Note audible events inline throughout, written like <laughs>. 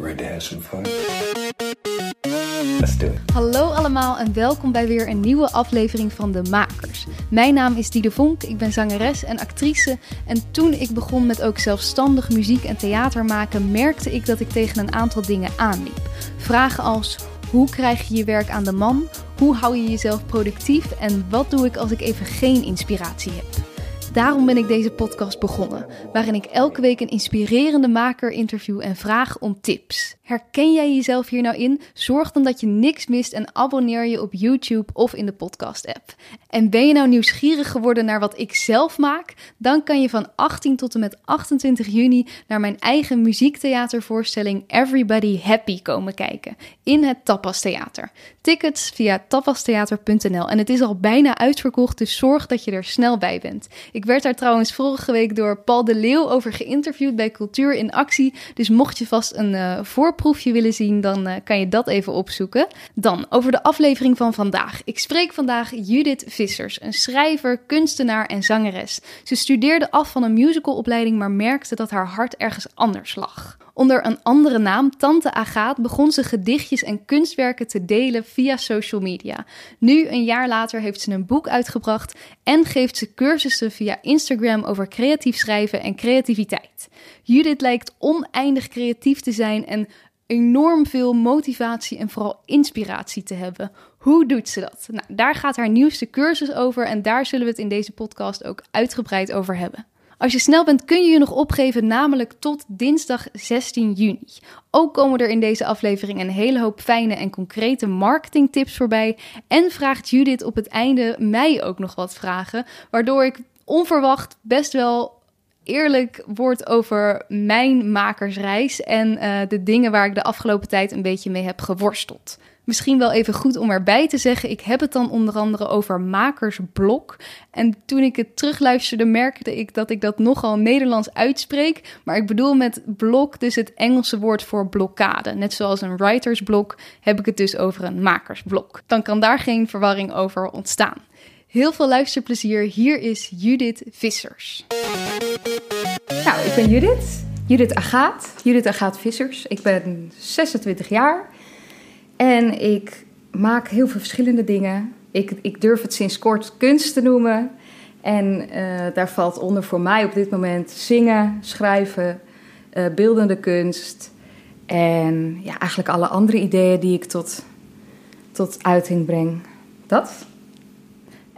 Ready to have some fun? Let's do it. Hallo allemaal en welkom bij weer een nieuwe aflevering van De Makers. Mijn naam is Diede Vonk, ik ben zangeres en actrice. En toen ik begon met ook zelfstandig muziek en theater maken, merkte ik dat ik tegen een aantal dingen aanliep. Vragen als: hoe krijg je je werk aan de man? Hoe hou je jezelf productief? En wat doe ik als ik even geen inspiratie heb? Daarom ben ik deze podcast begonnen, waarin ik elke week een inspirerende maker interview en vraag om tips. Herken jij jezelf hier nou in? Zorg dan dat je niks mist en abonneer je op YouTube of in de podcast-app. En ben je nou nieuwsgierig geworden naar wat ik zelf maak? Dan kan je van 18 tot en met 28 juni naar mijn eigen muziektheatervoorstelling Everybody Happy komen kijken in het Tapas Theater. Tickets via tapastheater.nl en het is al bijna uitverkocht, dus zorg dat je er snel bij bent. Ik werd daar trouwens vorige week door Paul de Leeuw over geïnterviewd bij Cultuur in Actie, dus mocht je vast een uh, voorproefje willen zien, dan uh, kan je dat even opzoeken. Dan over de aflevering van vandaag. Ik spreek vandaag Judith Vissers, een schrijver, kunstenaar en zangeres. Ze studeerde af van een musicalopleiding, maar merkte dat haar hart ergens anders lag. Onder een andere naam, Tante Agaat, begon ze gedichtjes en kunstwerken te delen via social media. Nu, een jaar later, heeft ze een boek uitgebracht en geeft ze cursussen via Instagram over creatief schrijven en creativiteit. Judith lijkt oneindig creatief te zijn en enorm veel motivatie en vooral inspiratie te hebben. Hoe doet ze dat? Nou, daar gaat haar nieuwste cursus over en daar zullen we het in deze podcast ook uitgebreid over hebben. Als je snel bent, kun je je nog opgeven, namelijk tot dinsdag 16 juni. Ook komen er in deze aflevering een hele hoop fijne en concrete marketingtips voorbij. En vraagt Judith op het einde mij ook nog wat vragen, waardoor ik onverwacht best wel eerlijk word over mijn makersreis en uh, de dingen waar ik de afgelopen tijd een beetje mee heb geworsteld. Misschien wel even goed om erbij te zeggen, ik heb het dan onder andere over makersblok. En toen ik het terugluisterde, merkte ik dat ik dat nogal Nederlands uitspreek. Maar ik bedoel met blok dus het Engelse woord voor blokkade. Net zoals een writersblok heb ik het dus over een makersblok. Dan kan daar geen verwarring over ontstaan. Heel veel luisterplezier. Hier is Judith Vissers. Nou, ik ben Judith. Judith Agaat. Judith Agaat Vissers. Ik ben 26 jaar. En ik maak heel veel verschillende dingen. Ik, ik durf het sinds kort kunst te noemen. En uh, daar valt onder voor mij op dit moment zingen, schrijven, uh, beeldende kunst. En ja, eigenlijk alle andere ideeën die ik tot, tot uiting breng. Dat.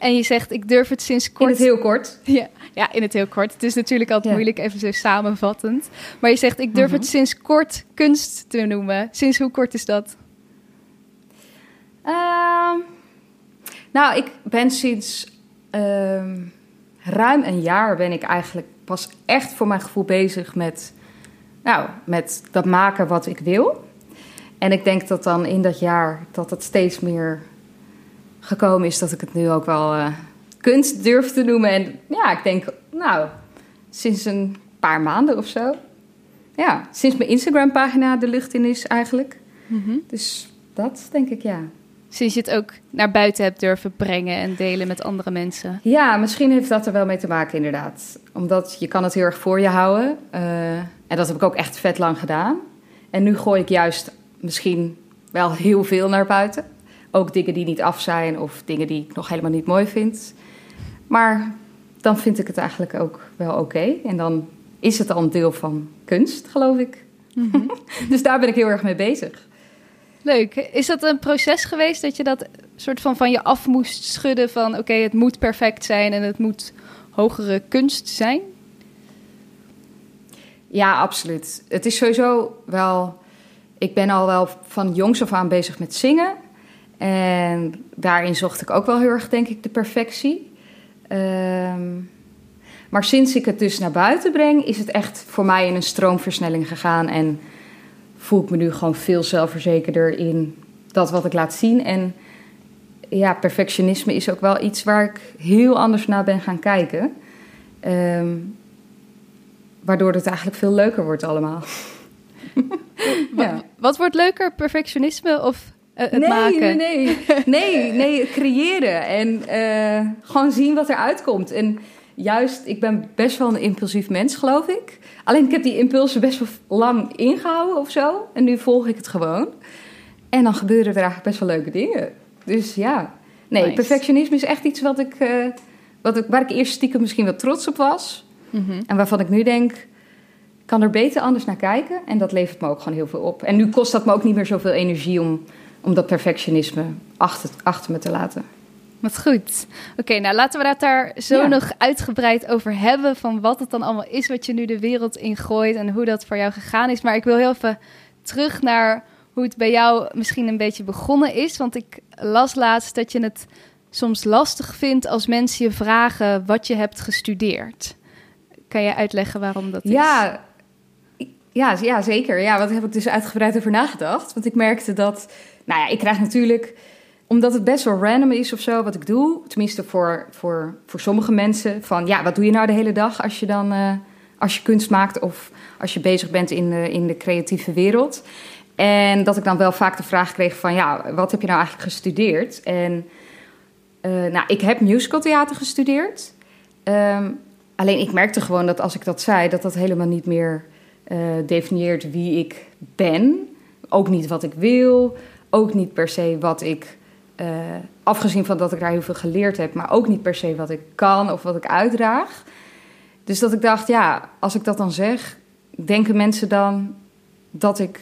En je zegt, ik durf het sinds kort. In het heel kort. <laughs> Ja, ja in het heel kort. Het is natuurlijk altijd ja. moeilijk, even zo samenvattend. Maar je zegt, ik durf mm -hmm. het sinds kort kunst te noemen. Sinds hoe kort is dat? Uh, nou, ik ben sinds uh, ruim een jaar ben ik eigenlijk pas echt voor mijn gevoel bezig met, nou, met dat maken wat ik wil. En ik denk dat dan in dat jaar dat het steeds meer gekomen is dat ik het nu ook wel uh, kunst durf te noemen. En ja, ik denk, nou, sinds een paar maanden of zo. Ja, sinds mijn Instagram-pagina de lucht in is eigenlijk. Mm -hmm. Dus dat denk ik, ja. Sinds je het ook naar buiten hebt durven brengen en delen met andere mensen. Ja, misschien heeft dat er wel mee te maken, inderdaad. Omdat je kan het heel erg voor je houden. Uh, en dat heb ik ook echt vet lang gedaan. En nu gooi ik juist misschien wel heel veel naar buiten. Ook dingen die niet af zijn of dingen die ik nog helemaal niet mooi vind. Maar dan vind ik het eigenlijk ook wel oké. Okay. En dan is het al een deel van kunst, geloof ik. Mm -hmm. <laughs> dus daar ben ik heel erg mee bezig. Leuk. Is dat een proces geweest dat je dat soort van van je af moest schudden van oké, okay, het moet perfect zijn en het moet hogere kunst zijn? Ja, absoluut. Het is sowieso wel. Ik ben al wel van jongs af aan bezig met zingen. En daarin zocht ik ook wel heel erg, denk ik, de perfectie. Um, maar sinds ik het dus naar buiten breng, is het echt voor mij in een stroomversnelling gegaan. En voel ik me nu gewoon veel zelfverzekerder in dat wat ik laat zien. En ja, perfectionisme is ook wel iets waar ik heel anders naar ben gaan kijken. Um, waardoor het eigenlijk veel leuker wordt allemaal. <laughs> ja. Wat wordt leuker, perfectionisme of het nee, maken? Nee, nee, <laughs> nee, nee, creëren en uh, gewoon zien wat er uitkomt. En juist, ik ben best wel een impulsief mens, geloof ik. Alleen ik heb die impulsen best wel lang ingehouden of zo. En nu volg ik het gewoon. En dan gebeuren er eigenlijk best wel leuke dingen. Dus ja. Nee, Nice. perfectionisme is echt iets wat ik, eh, wat ik, waar ik eerst stiekem misschien wel trots op was. Mhm. En waarvan ik nu denk, ik kan er beter anders naar kijken. En dat levert me ook gewoon heel veel op. En nu kost dat me ook niet meer zoveel energie om, om dat perfectionisme achter, achter me te laten. Wat goed. Oké, nou laten we het daar zo Ja. nog uitgebreid over hebben. Van wat het dan allemaal is wat je nu de wereld ingooit en hoe dat voor jou gegaan is. Maar ik wil heel even terug naar hoe het bij jou misschien een beetje begonnen is. Want ik las laatst dat je het soms lastig vindt als mensen je vragen wat je hebt gestudeerd. Kan je uitleggen waarom dat is? Ja, ja, ja, zeker. Ja, daar heb ik dus uitgebreid over nagedacht. Want ik merkte dat, nou ja, ik krijg natuurlijk, omdat het best wel random is of zo wat ik doe, tenminste voor, voor, voor sommige mensen, van ja, wat doe je nou de hele dag als je dan, eh, als je kunst maakt of als je bezig bent in de, in de creatieve wereld. En dat ik dan wel vaak de vraag kreeg van, ja, wat heb je nou eigenlijk gestudeerd? En eh, nou, ik heb musicaltheater gestudeerd. Ehm, alleen ik merkte gewoon dat als ik dat zei, dat dat helemaal niet meer eh, definieert wie ik ben. Ook niet wat ik wil. Ook niet per se wat ik, eh, afgezien van dat ik daar heel veel geleerd heb, maar ook niet per se wat ik kan of wat ik uitdraag. Dus dat ik dacht, ja, als ik dat dan zeg, denken mensen dan dat ik,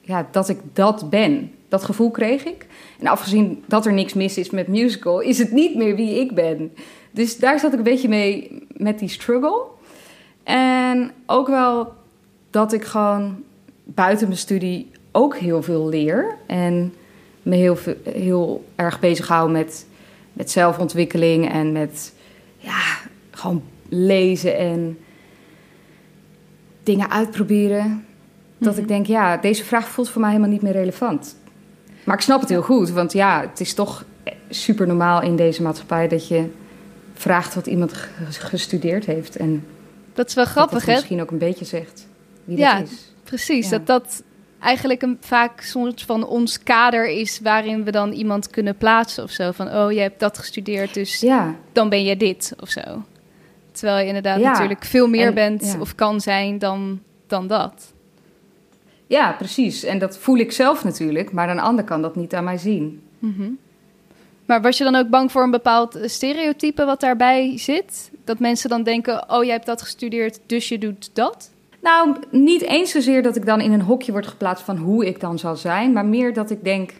ja, dat ik dat ben. Dat gevoel kreeg ik. En afgezien dat er niks mis is met musical, is het niet meer wie ik ben. Dus daar zat ik een beetje mee met die struggle. En ook wel dat ik gewoon buiten mijn studie ook heel veel leer. En me heel, heel erg bezig hou met, met zelfontwikkeling en met ja, gewoon lezen en dingen uitproberen. Dat Mhm. ik denk, ja, deze vraag voelt voor mij helemaal niet meer relevant. Maar ik snap het heel goed, want ja, het is toch super normaal in deze maatschappij dat je vraagt wat iemand ge- gestudeerd heeft. En Dat is wel grappig, dat hè? misschien ook een beetje zegt wie Ja. dat is. Precies, Ja. dat dat eigenlijk een, vaak soort van ons kader is waarin we dan iemand kunnen plaatsen of zo. Van, oh, je hebt dat gestudeerd, dus Ja, dan ben je dit of zo. Terwijl je inderdaad Ja. natuurlijk veel meer En- bent ja. of kan zijn dan, dan dat. ja, precies. En dat voel ik zelf natuurlijk, maar een ander kan dat niet aan mij zien. Mhm. Maar was je dan ook bang voor een bepaald stereotype wat daarbij zit? Dat mensen dan denken, oh, jij hebt dat gestudeerd, dus je doet dat? Nou, niet eens zozeer dat ik dan in een hokje word geplaatst van hoe ik dan zal zijn, maar meer dat ik denk,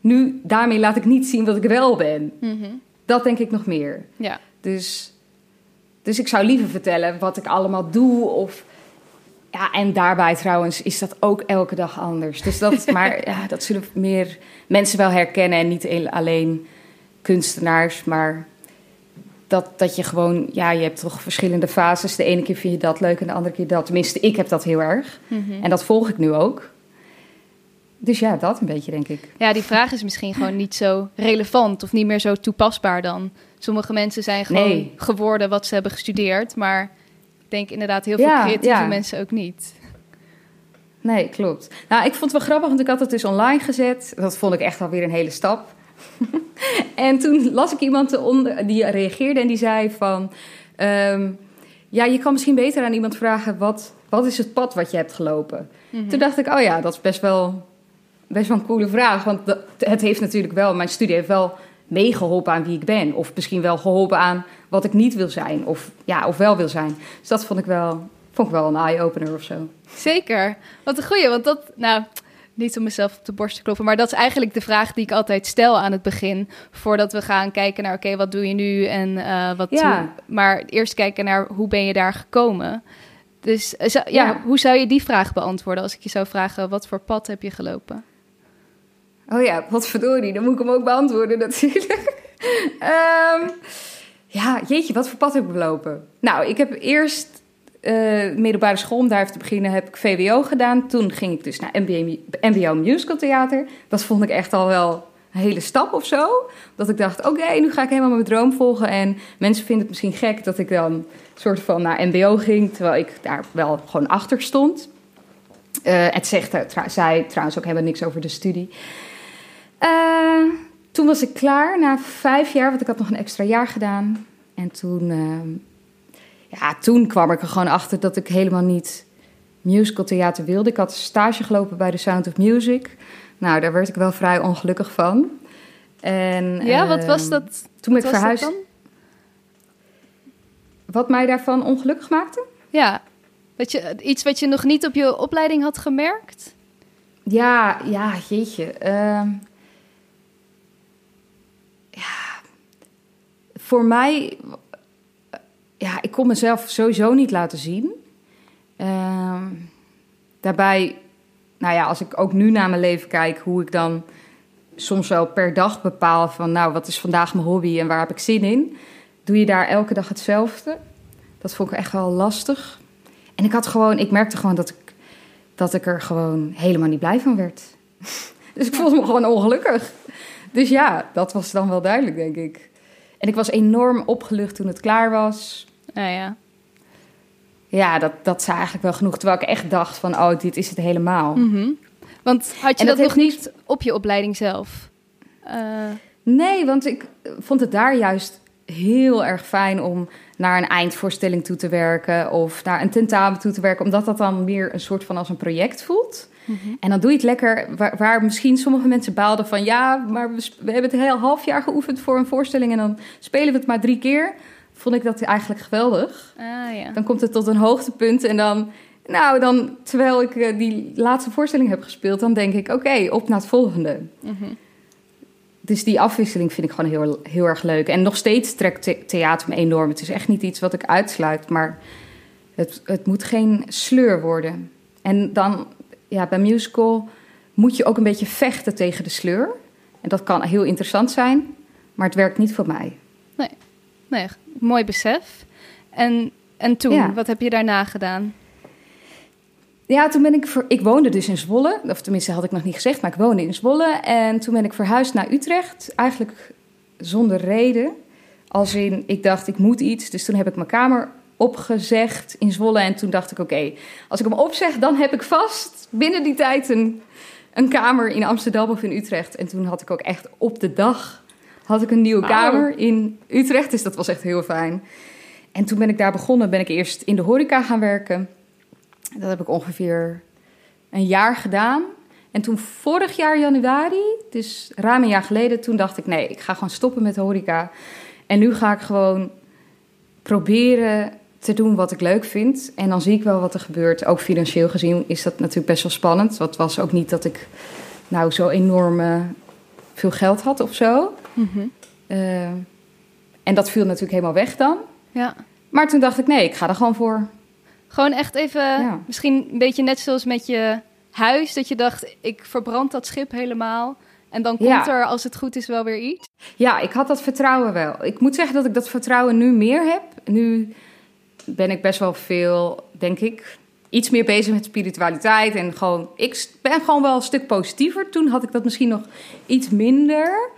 nu daarmee laat ik niet zien wat ik wel ben. Dat denk ik nog meer. Ja. Dus, dus ik zou liever vertellen wat ik allemaal doe. Of, ja, en daarbij trouwens is dat ook elke dag anders. Dus dat, <laughs> maar ja, dat zullen meer mensen wel herkennen. En niet alleen kunstenaars, maar dat, dat je gewoon... Ja, je hebt toch verschillende fases. De ene keer vind je dat leuk en de andere keer dat. Tenminste, ik heb dat heel erg. Mhm. En dat volg ik nu ook. Dus ja, dat een beetje, denk ik. Ja, die vraag is misschien gewoon niet zo relevant of niet meer zo toepasbaar dan. Sommige mensen zijn gewoon Nee. geworden wat ze hebben gestudeerd, maar ik denk inderdaad heel veel Ja, creatieve ja. mensen ook niet. Nee, klopt. Nou, ik vond het wel grappig, want ik had het dus online gezet. Dat vond ik echt alweer een hele stap. <laughs> en toen las ik iemand eronder, die reageerde en die zei van... ehm, ja, je kan misschien beter aan iemand vragen... wat, wat is het pad wat je hebt gelopen? Mhm. Toen dacht ik, oh ja, dat is best wel, best wel een coole vraag. Want dat, het heeft natuurlijk wel, mijn studie heeft wel meegeholpen aan wie ik ben. Of misschien wel geholpen aan wat ik niet wil zijn. Of, ja, of wel wil zijn. Dus dat vond ik wel, vond ik wel een eye-opener of zo. Zeker. Wat een goeie, want dat, nou, niet om mezelf op de borst te kloppen, maar dat is eigenlijk de vraag die ik altijd stel aan het begin, voordat we gaan kijken naar, oké, wat doe je nu en eh, wat Ja. doe- Maar eerst kijken naar, hoe ben je daar gekomen? Dus eh, zou- ja, Ja. hoe zou je die vraag beantwoorden als ik je zou vragen, wat voor pad heb je gelopen? Oh ja, wat verdorie, dan moet ik hem ook beantwoorden natuurlijk. <laughs> Ehm, ja, jeetje, wat voor pad heb ik belopen? Nou, ik heb eerst eh, middelbare school, om daar te beginnen, heb ik VWO gedaan. Toen ging ik dus naar MBO, Musical Theater. Dat vond ik echt al wel een hele stap of zo. Dat ik dacht, oké, nu ga ik helemaal mijn droom volgen. En mensen vinden het misschien gek dat ik dan soort van naar MBO ging, terwijl ik daar wel gewoon achter stond. Eh, het zegt, zei trouwens ook helemaal niks over de studie. Eh, toen was ik klaar na vijf jaar, want ik had nog een extra jaar gedaan. En toen, ehm, ja, toen kwam ik er gewoon achter dat ik helemaal niet musical theater wilde. Ik had stage gelopen bij The Sound of Music. Nou, daar werd ik wel vrij ongelukkig van. En, ja, wat was ehm, dat? Toen Wat ik was verhuisd. dan? Wat mij daarvan ongelukkig maakte? Ja, dat je, iets wat je nog niet op je opleiding had gemerkt? Ja, ja, jeetje. Ehm, ja, voor mij, ja, ik kon mezelf sowieso niet laten zien. Ehm, daarbij, nou ja, als ik ook nu naar mijn leven kijk, hoe ik dan soms wel per dag bepaal van, nou, wat is vandaag mijn hobby en waar heb ik zin in? Doe je daar elke dag hetzelfde? Dat vond ik echt wel lastig. En ik had gewoon, ik merkte gewoon dat ik, dat ik er gewoon helemaal niet blij van werd. <laughs> Dus ik voelde me gewoon ongelukkig. Dus ja, dat was dan wel duidelijk, denk ik. En ik was enorm opgelucht toen het klaar was. Nou ja. Ja, dat, dat zei eigenlijk wel genoeg. Terwijl ik echt dacht van, oh, dit is het helemaal. Mhm. Want had je En dat, dat nog niet op je opleiding zelf? Eh, Nee, want ik vond het daar juist heel erg fijn om naar een eindvoorstelling toe te werken of naar een tentamen toe te werken, omdat dat dan meer een soort van als een project voelt. En dan doe je het lekker, waar, waar misschien sommige mensen baalden van ja, maar we, we hebben het heel half jaar geoefend voor een voorstelling en dan spelen we het maar drie keer. Vond ik dat eigenlijk geweldig. ah ja. Dan komt het tot een hoogtepunt en dan, nou dan, terwijl ik eh, die laatste voorstelling heb gespeeld, dan denk ik oké, op naar het volgende. Mhm. Dus die afwisseling vind ik gewoon heel, heel erg leuk. En nog steeds trekt the- theater me enorm. Het is echt niet iets wat ik uitsluit, maar het, het moet geen sleur worden. En dan, ja, bij musical moet je ook een beetje vechten tegen de sleur. En dat kan heel interessant zijn, maar het werkt niet voor mij. Nee, mooi besef. En, en toen, Ja. wat heb je daarna gedaan? Ja, toen ben ik... Ver... Ik woonde dus in Zwolle. Of tenminste, had ik nog niet gezegd, maar ik woonde in Zwolle. En toen ben ik verhuisd naar Utrecht. Eigenlijk zonder reden. Als in, ik dacht, ik moet iets. Dus toen heb ik mijn kamer opgezegd in Zwolle. En toen dacht ik, oké, als ik hem opzeg, dan heb ik vast binnen die tijd een, een kamer in Amsterdam of in Utrecht. En toen had ik ook echt op de dag had ik een nieuwe kamer in Utrecht. Dus dat was echt heel fijn. En toen ben ik daar begonnen. Ben ik eerst in de horeca gaan werken. Dat heb ik ongeveer een jaar gedaan. En toen vorig jaar januari, dus ruim een jaar geleden, toen dacht ik: nee, ik ga gewoon stoppen met horeca. En nu ga ik gewoon proberen te doen wat ik leuk vind. En dan zie ik wel wat er gebeurt. Ook financieel gezien is dat natuurlijk best wel spannend. Want het was ook niet dat ik nou zo enorm eh, veel geld had of zo. Mhm. Eh, en dat viel natuurlijk helemaal weg dan. Ja. Maar toen dacht ik: nee, ik ga er gewoon voor. Gewoon echt even, Ja. misschien een beetje net zoals met je huis, dat je dacht, ik verbrand dat schip helemaal. En dan komt Ja. er, als het goed is, wel weer iets. Ja, ik had dat vertrouwen wel. Ik moet zeggen dat ik dat vertrouwen nu meer heb. Nu ben ik best wel veel, denk ik, iets meer bezig met spiritualiteit. En gewoon, ik ben gewoon wel een stuk positiever. Toen had ik dat misschien nog iets minder.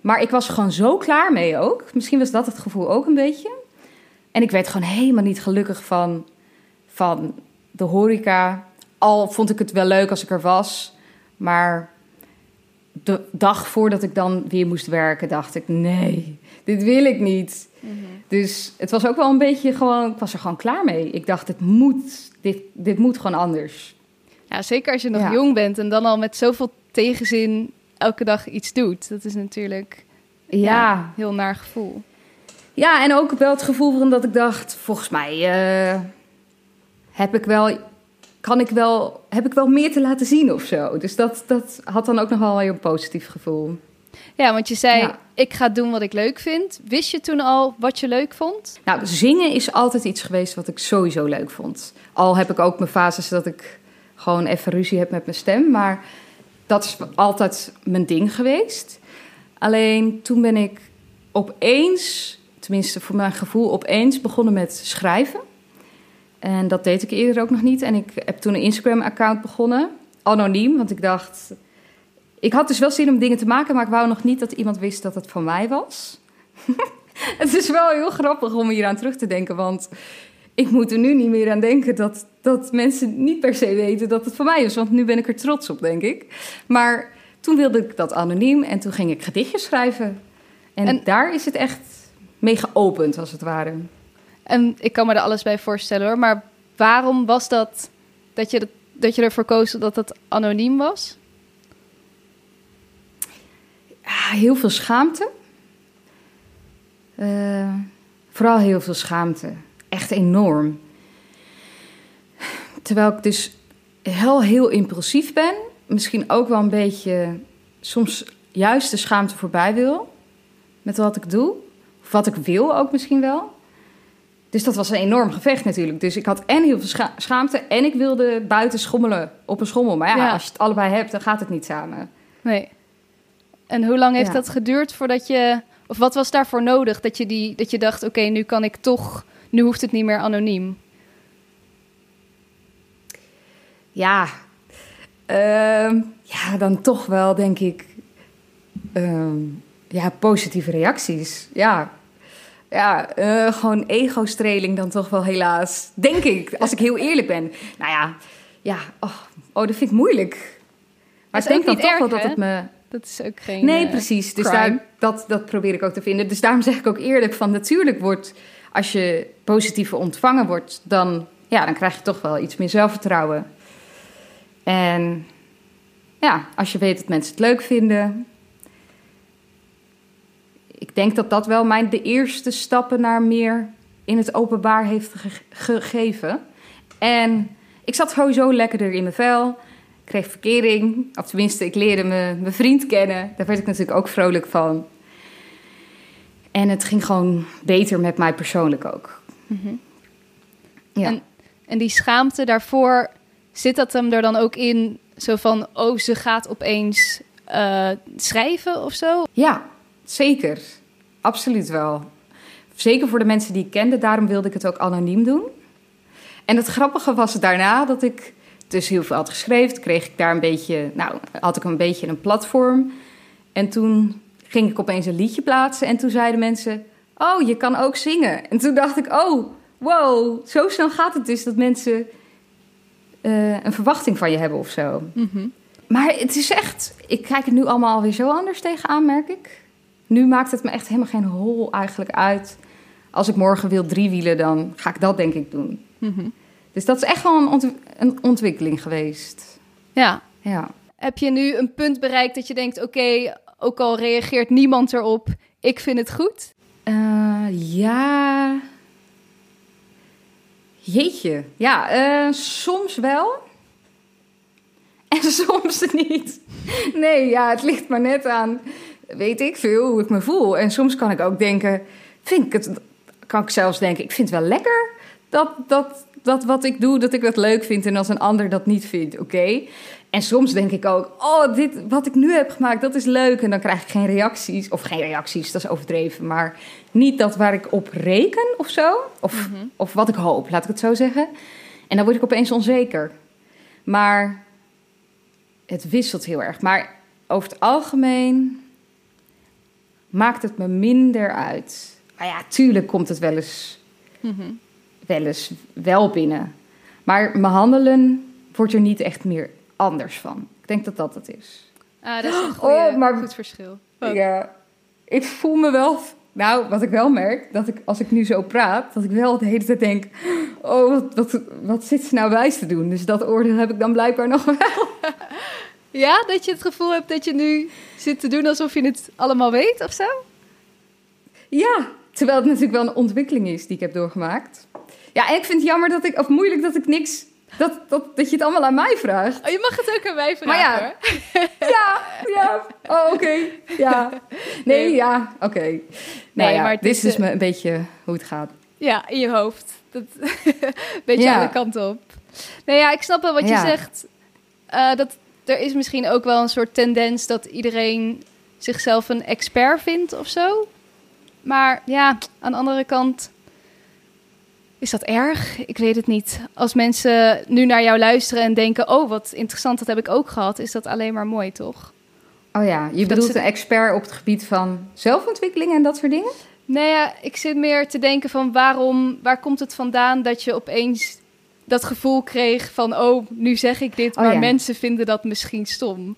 Maar ik was gewoon zo klaar mee ook. Misschien was dat het gevoel ook een beetje. En ik werd gewoon helemaal niet gelukkig van, van de horeca. Al vond ik het wel leuk als ik er was. Maar de dag voordat ik dan weer moest werken, dacht ik: nee, dit wil ik niet. Dus het was ook wel een beetje gewoon, ik was er gewoon klaar mee. Ik dacht: het moet, dit, dit moet gewoon anders. Ja, zeker als je nog Ja. jong bent en dan al met zoveel tegenzin elke dag iets doet. Dat is natuurlijk Ja, Ja. ja. een heel naar gevoel. en ook wel het gevoel van dat ik dacht: volgens mij eh, heb ik wel, kan ik wel, heb ik wel meer te laten zien of zo. Dus dat, dat had dan ook nog wel een positief gevoel. Ja, want je zei, Ja. ik ga doen wat ik leuk vind. Wist je toen al wat je leuk vond? Nou, zingen is altijd iets geweest wat ik sowieso leuk vond. Al heb ik ook mijn fases dat ik gewoon even ruzie heb met mijn stem. Maar dat is altijd mijn ding geweest. Alleen toen ben ik opeens, tenminste voor mijn gevoel, opeens begonnen met schrijven. En dat deed ik eerder ook nog niet. En ik heb toen een Instagram-account begonnen, anoniem. Want ik dacht, ik had dus wel zin om dingen te maken, maar ik wou nog niet dat iemand wist dat het van mij was. <laughs> Het is wel heel grappig om hier aan terug te denken, want ik moet er nu niet meer aan denken dat, dat mensen niet per se weten dat het van mij is. Want nu ben ik er trots op, denk ik. Maar toen wilde ik dat anoniem en toen ging ik gedichtjes schrijven. En, En- daar is het echt mee geopend, als het ware. En ik kan me er alles bij voorstellen hoor. Maar waarom was dat dat je, dat je ervoor koos dat het anoniem was? Heel veel schaamte. Uh, vooral heel veel schaamte. Echt enorm. Terwijl ik dus heel, heel impulsief ben. Misschien ook wel een beetje soms juist de schaamte voorbij wil. Met wat ik doe. Of wat ik wil ook misschien wel. Dus dat was een enorm gevecht natuurlijk. Dus ik had en heel veel schaamte en ik wilde buiten schommelen op een schommel. Maar ja, als je het allebei hebt, dan gaat het niet samen. Nee. En hoe lang heeft dat geduurd voordat je... Of wat was daarvoor nodig dat je, die, dat je dacht... oké, nu kan ik toch... Nu hoeft het niet meer anoniem. Ja, uh, ja dan toch wel denk ik... Uh, ja, positieve reacties. Ja, ja, uh, gewoon ego-streling dan toch wel helaas. Denk ik, als ik heel eerlijk ben. Nou ja, ja, oh, oh dat vind ik moeilijk. Maar ik denk dan toch wel dat het me... Dat is ook geen Nee, uh, precies. Dus daar, dat, dat probeer ik ook te vinden. Dus daarom zeg ik ook eerlijk van... natuurlijk wordt, als je positieve ontvangen wordt... dan, ja, dan krijg je toch wel iets meer zelfvertrouwen. En ja, als je weet dat mensen het leuk vinden ik denk dat dat wel mijn de eerste stappen naar meer in het openbaar heeft gegeven. En ik zat sowieso lekkerder in mijn vel. Ik kreeg verkering. Of tenminste, ik leerde mijn, mijn vriend kennen. Daar werd ik natuurlijk ook vrolijk van. En het ging gewoon beter met mij persoonlijk ook. Mhm. Ja. En, en die schaamte daarvoor, zit dat hem er dan ook in? Zo van, oh, ze gaat opeens uh, schrijven of zo? Ja, Zeker, absoluut wel. Zeker voor de mensen die ik kende, daarom wilde ik het ook anoniem doen. En het grappige was daarna dat ik dus heel veel had geschreven, kreeg ik daar een beetje, nou, had ik een beetje een platform. En toen ging ik opeens een liedje plaatsen en toen zeiden mensen: Oh, je kan ook zingen. En toen dacht ik: Oh, wow, zo snel gaat het dus dat mensen uh, een verwachting van je hebben of zo. Mhm. Maar het is echt, ik kijk het nu allemaal alweer zo anders tegenaan, merk ik nu maakt het me echt helemaal geen hol eigenlijk uit. Als ik morgen wil driewielen, dan ga ik dat denk ik doen. Mhm. Dus dat is echt wel een, een, ontwikkeling geweest. Ja. ja. Heb je nu een punt bereikt dat je denkt: oké, ook al reageert niemand erop, ik vind het goed? Uh, ja. Jeetje. Ja, uh, soms wel. En <laughs> soms niet. Nee, ja, het ligt maar net aan weet ik veel hoe ik me voel. En soms kan ik ook denken, vind ik het, kan ik zelfs denken, ik vind het wel lekker dat, dat, dat wat ik doe, dat ik dat leuk vind en als een ander dat niet vindt, oké. En soms denk ik ook, oh, dit wat ik nu heb gemaakt, dat is leuk. En dan krijg ik geen reacties, of geen reacties, dat is overdreven, maar niet dat waar ik op reken of zo. Of, mhm. of wat ik hoop, laat ik het zo zeggen. En dan word ik opeens onzeker. Maar het wisselt heel erg. Maar over het algemeen maakt het me minder uit. Maar ja, tuurlijk komt het wel eens, mhm. wel eens wel binnen. Maar mijn handelen wordt er niet echt meer anders van. Ik denk dat dat het is. Ah, dat is een oh, maar, goed verschil. Ja, ik voel me wel... Nou, wat ik wel merk, dat ik als ik nu zo praat, dat ik wel de hele tijd denk: Oh, wat, wat, wat zit ze nou wijs te doen? Dus dat oordeel heb ik dan blijkbaar nog wel. <laughs> Ja, dat je het gevoel hebt dat je nu zit te doen alsof je het allemaal weet of zo? Ja, terwijl het natuurlijk wel een ontwikkeling is die ik heb doorgemaakt. Ja, en ik vind het jammer dat ik, of moeilijk dat ik niks, dat, dat, dat je het allemaal aan mij vraagt. Oh, je mag het ook aan mij vragen. Maar ja, <laughs> ja, ja, oh oké, ja. Nee, ja, oké. Nee, nou ja, maar dit is dus me een beetje hoe het gaat. Ja, in je hoofd. Dat, <laughs> beetje ja. alle kanten op. Nee, ja, ik snap wel wat je zegt. Uh, dat, er is misschien ook wel een soort tendens dat iedereen zichzelf een expert vindt of zo. Maar ja, aan de andere kant. Is dat erg? Ik weet het niet. Als mensen nu naar jou luisteren en denken: Oh, wat interessant, dat heb ik ook gehad, is dat alleen maar mooi, toch? Oh ja, je bedoelt een expert op het gebied van zelfontwikkeling en dat soort dingen? Nee, ja, ik zit meer te denken van waarom, waar komt het vandaan dat je opeens dat gevoel kreeg van, oh, nu zeg ik dit, oh, maar mensen vinden dat misschien stom.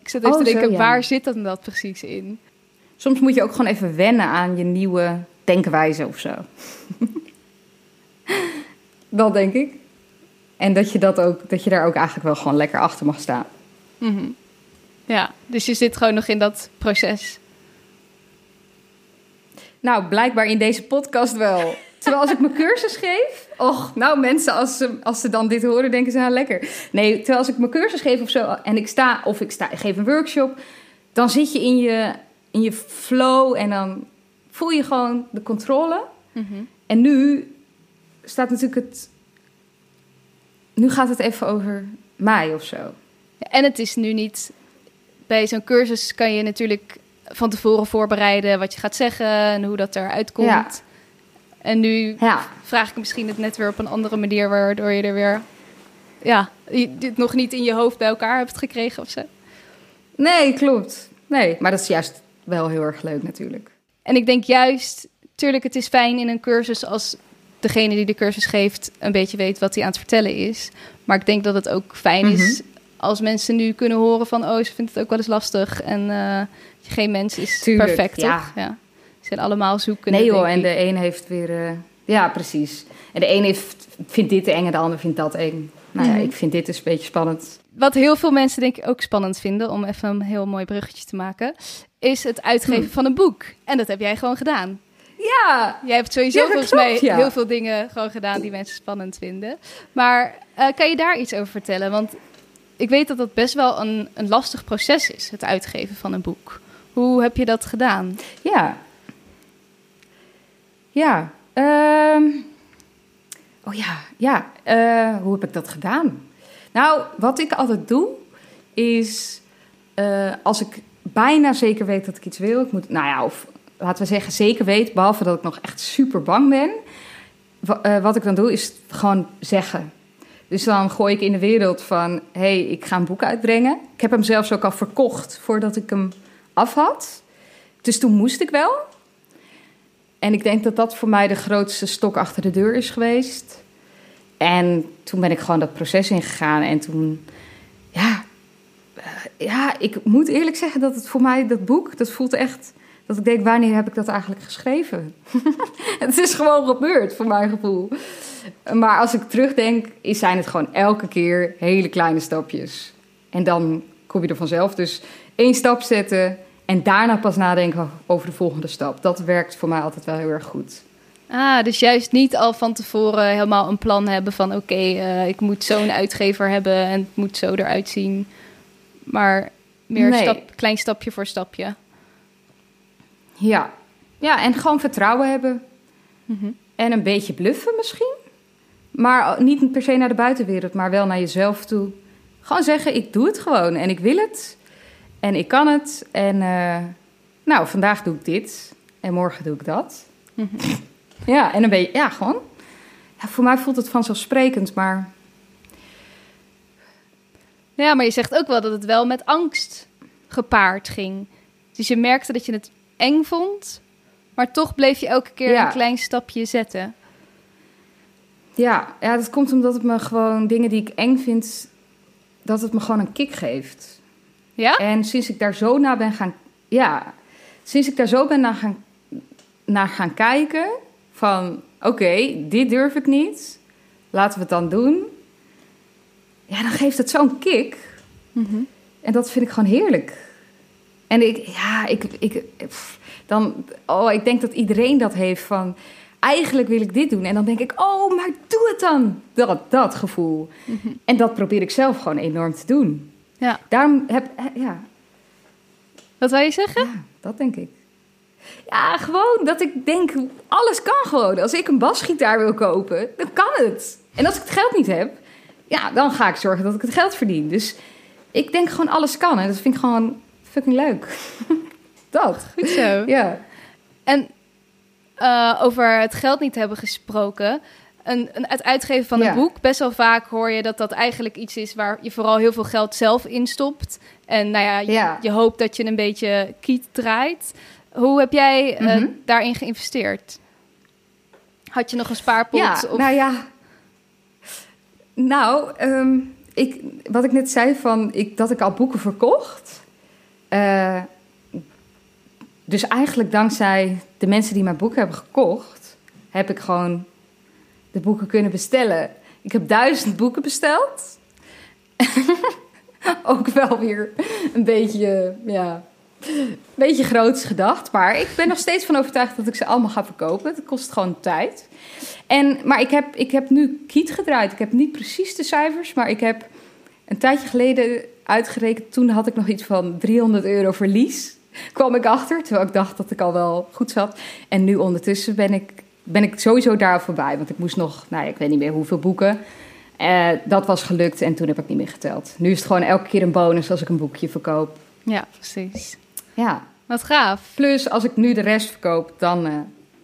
Ik zit even oh, te denken, waar zit dan dat precies in? Soms moet je ook gewoon even wennen aan je nieuwe denkwijze of zo. <laughs> Dat denk ik. En dat je, dat, ook, dat je daar ook eigenlijk wel gewoon lekker achter mag staan. Mhm. Ja, dus je zit gewoon nog in dat proces. Nou, blijkbaar in deze podcast wel. Terwijl als ik mijn cursus geef... Och, nou mensen, als ze, als ze dan dit horen, denken ze, nou lekker. Nee, terwijl als ik mijn cursus geef of zo... en ik sta, of ik, sta, ik geef een workshop... dan zit je in je, in je flow en dan voel je gewoon de controle. Mhm. En nu staat natuurlijk het... Nu gaat het even over mij of zo. Ja, En het is nu niet... Bij zo'n cursus kan je natuurlijk van tevoren voorbereiden... wat je gaat zeggen en hoe dat eruit komt. Ja. En nu Ja, vraag ik misschien het net weer op een andere manier... waardoor je er weer... Ja, dit nog niet in je hoofd bij elkaar hebt gekregen of zo. nee, klopt. Nee, maar dat is juist wel heel erg leuk natuurlijk. En ik denk juist, tuurlijk, het is fijn in een cursus als degene die de cursus geeft een beetje weet wat hij aan het vertellen is. Maar ik denk dat het ook fijn is als mensen nu kunnen horen van, oh, ze vindt het ook wel eens lastig. En eh, geen mens is Tuurlijk, perfect, ja. toch? Ja. Zijn allemaal zoeken. Nee joh, en de een heeft weer... eh, ja, precies. En de een heeft, vindt dit eng en de ander vindt dat eng. Nou ja, Mhm. ik vind dit dus een beetje spannend. Wat heel veel mensen denk ik ook spannend vinden, om even een heel mooi bruggetje te maken, is het uitgeven Hm. van een boek. En dat heb jij gewoon gedaan. Ja, Jij hebt sowieso Ja, volgens mij ja. heel veel dingen gewoon gedaan die mensen spannend vinden. Maar eh, kan je daar iets over vertellen? Want ik weet dat dat best wel een, een lastig proces is, het uitgeven van een boek. Hoe heb je dat gedaan? ja. Ja. ehm, oh ja, ja. eh, hoe heb ik dat gedaan? Nou, wat ik altijd doe, is eh, als ik bijna zeker weet dat ik iets wil, ik moet, nou ja, of laten we zeggen zeker weet, behalve dat ik nog echt super bang ben. Eh, wat ik dan doe, is gewoon zeggen. Dus dan gooi ik in de wereld van, hey, ik ga een boek uitbrengen. Ik heb hem zelfs ook al verkocht voordat ik hem af had. Dus toen moest ik wel. En ik denk dat dat voor mij de grootste stok achter de deur is geweest. En toen ben ik gewoon dat proces ingegaan. En toen, ja, eh, ja, ik moet eerlijk zeggen dat het voor mij, dat boek, dat voelt echt... Dat ik denk, wanneer heb ik dat eigenlijk geschreven? <laughs> het is gewoon gebeurd, voor mijn gevoel. Maar als ik terugdenk, zijn het gewoon elke keer hele kleine stapjes. En dan kom je er vanzelf. Dus één stap zetten en daarna pas nadenken over de volgende stap. Dat werkt voor mij altijd wel heel erg goed. Ah, dus juist niet al van tevoren helemaal een plan hebben van oké, eh, ik moet zo'n uitgever hebben en het moet zo eruit zien. Maar meer Nee. stap, klein stapje voor stapje. Ja. ja, en gewoon vertrouwen hebben. Mhm. En een beetje bluffen misschien. Maar niet per se naar de buitenwereld, maar wel naar jezelf toe. Gewoon zeggen, ik doe het gewoon en ik wil het. En ik kan het. En eh, nou, vandaag doe ik dit. En morgen doe ik dat. Mhm. Ja, en een beetje, ja, gewoon. Ja, voor mij voelt het vanzelfsprekend, maar Ja, maar je zegt ook wel dat het wel met angst gepaard ging. Dus je merkte dat je het eng vond, maar toch bleef je elke keer Ja. een klein stapje zetten. ja, ja, dat komt omdat het me gewoon dingen die ik eng vind, dat het me gewoon een kick geeft. Ja? En sinds ik daar zo naar ben gaan... Ja, sinds ik daar zo ben naar gaan, naar gaan kijken... van, oké, dit durf ik niet. Laten we het dan doen. Ja, dan geeft het zo'n kick. Mhm. En dat vind ik gewoon heerlijk. En ik, ja, ik, ik, pff, dan, oh, ik denk dat iedereen dat heeft van, eigenlijk wil ik dit doen. En dan denk ik, oh, maar doe het dan. Dat, dat gevoel. Mhm. En dat probeer ik zelf gewoon enorm te doen. Ja. Daarom heb, ja, Wat wil je zeggen? ja, dat denk ik. Ja, gewoon dat ik denk, alles kan gewoon. Als ik een basgitaar wil kopen, dan kan het. En als ik het geld niet heb, ja, dan ga ik zorgen dat ik het geld verdien. Dus ik denk gewoon alles kan. En dat vind ik gewoon fucking leuk. <laughs> dat. Goed zo. Ja. En eh, over het geld niet hebben gesproken. Een, een, het uitgeven van een Ja. boek, best wel vaak hoor je dat dat eigenlijk iets is waar je vooral heel veel geld zelf in stopt. En nou ja, je, Ja. je hoopt dat je een beetje kiet draait. Hoe heb jij eh, Mhm. daarin geïnvesteerd? Had je nog een spaarpot? Ja, of... nou ja. Nou, ehm, ik, wat ik net zei van ik, dat ik al boeken verkocht. Eh, dus eigenlijk dankzij de mensen die mijn boek hebben gekocht, heb ik gewoon de boeken kunnen bestellen. Ik heb duizend boeken besteld. <laughs> Ook wel weer een beetje, ja, een beetje groots gedacht. Maar ik ben nog steeds van overtuigd dat ik ze allemaal ga verkopen. Het kost gewoon tijd. En, maar ik heb, ik heb nu kiet gedraaid. Ik heb niet precies de cijfers, maar ik heb een tijdje geleden uitgerekend. Toen had ik nog iets van 300 euro verlies. Kwam ik achter, terwijl ik dacht dat ik al wel goed zat. En nu ondertussen ben ik, ben ik sowieso daar voorbij. Want ik moest nog, nou ik weet niet meer hoeveel boeken. Uh, dat was gelukt en toen heb ik niet meer geteld. Nu is het gewoon elke keer een bonus als ik een boekje verkoop. Ja, precies. Ja. Wat gaaf. Plus, als ik nu de rest verkoop, dan, uh,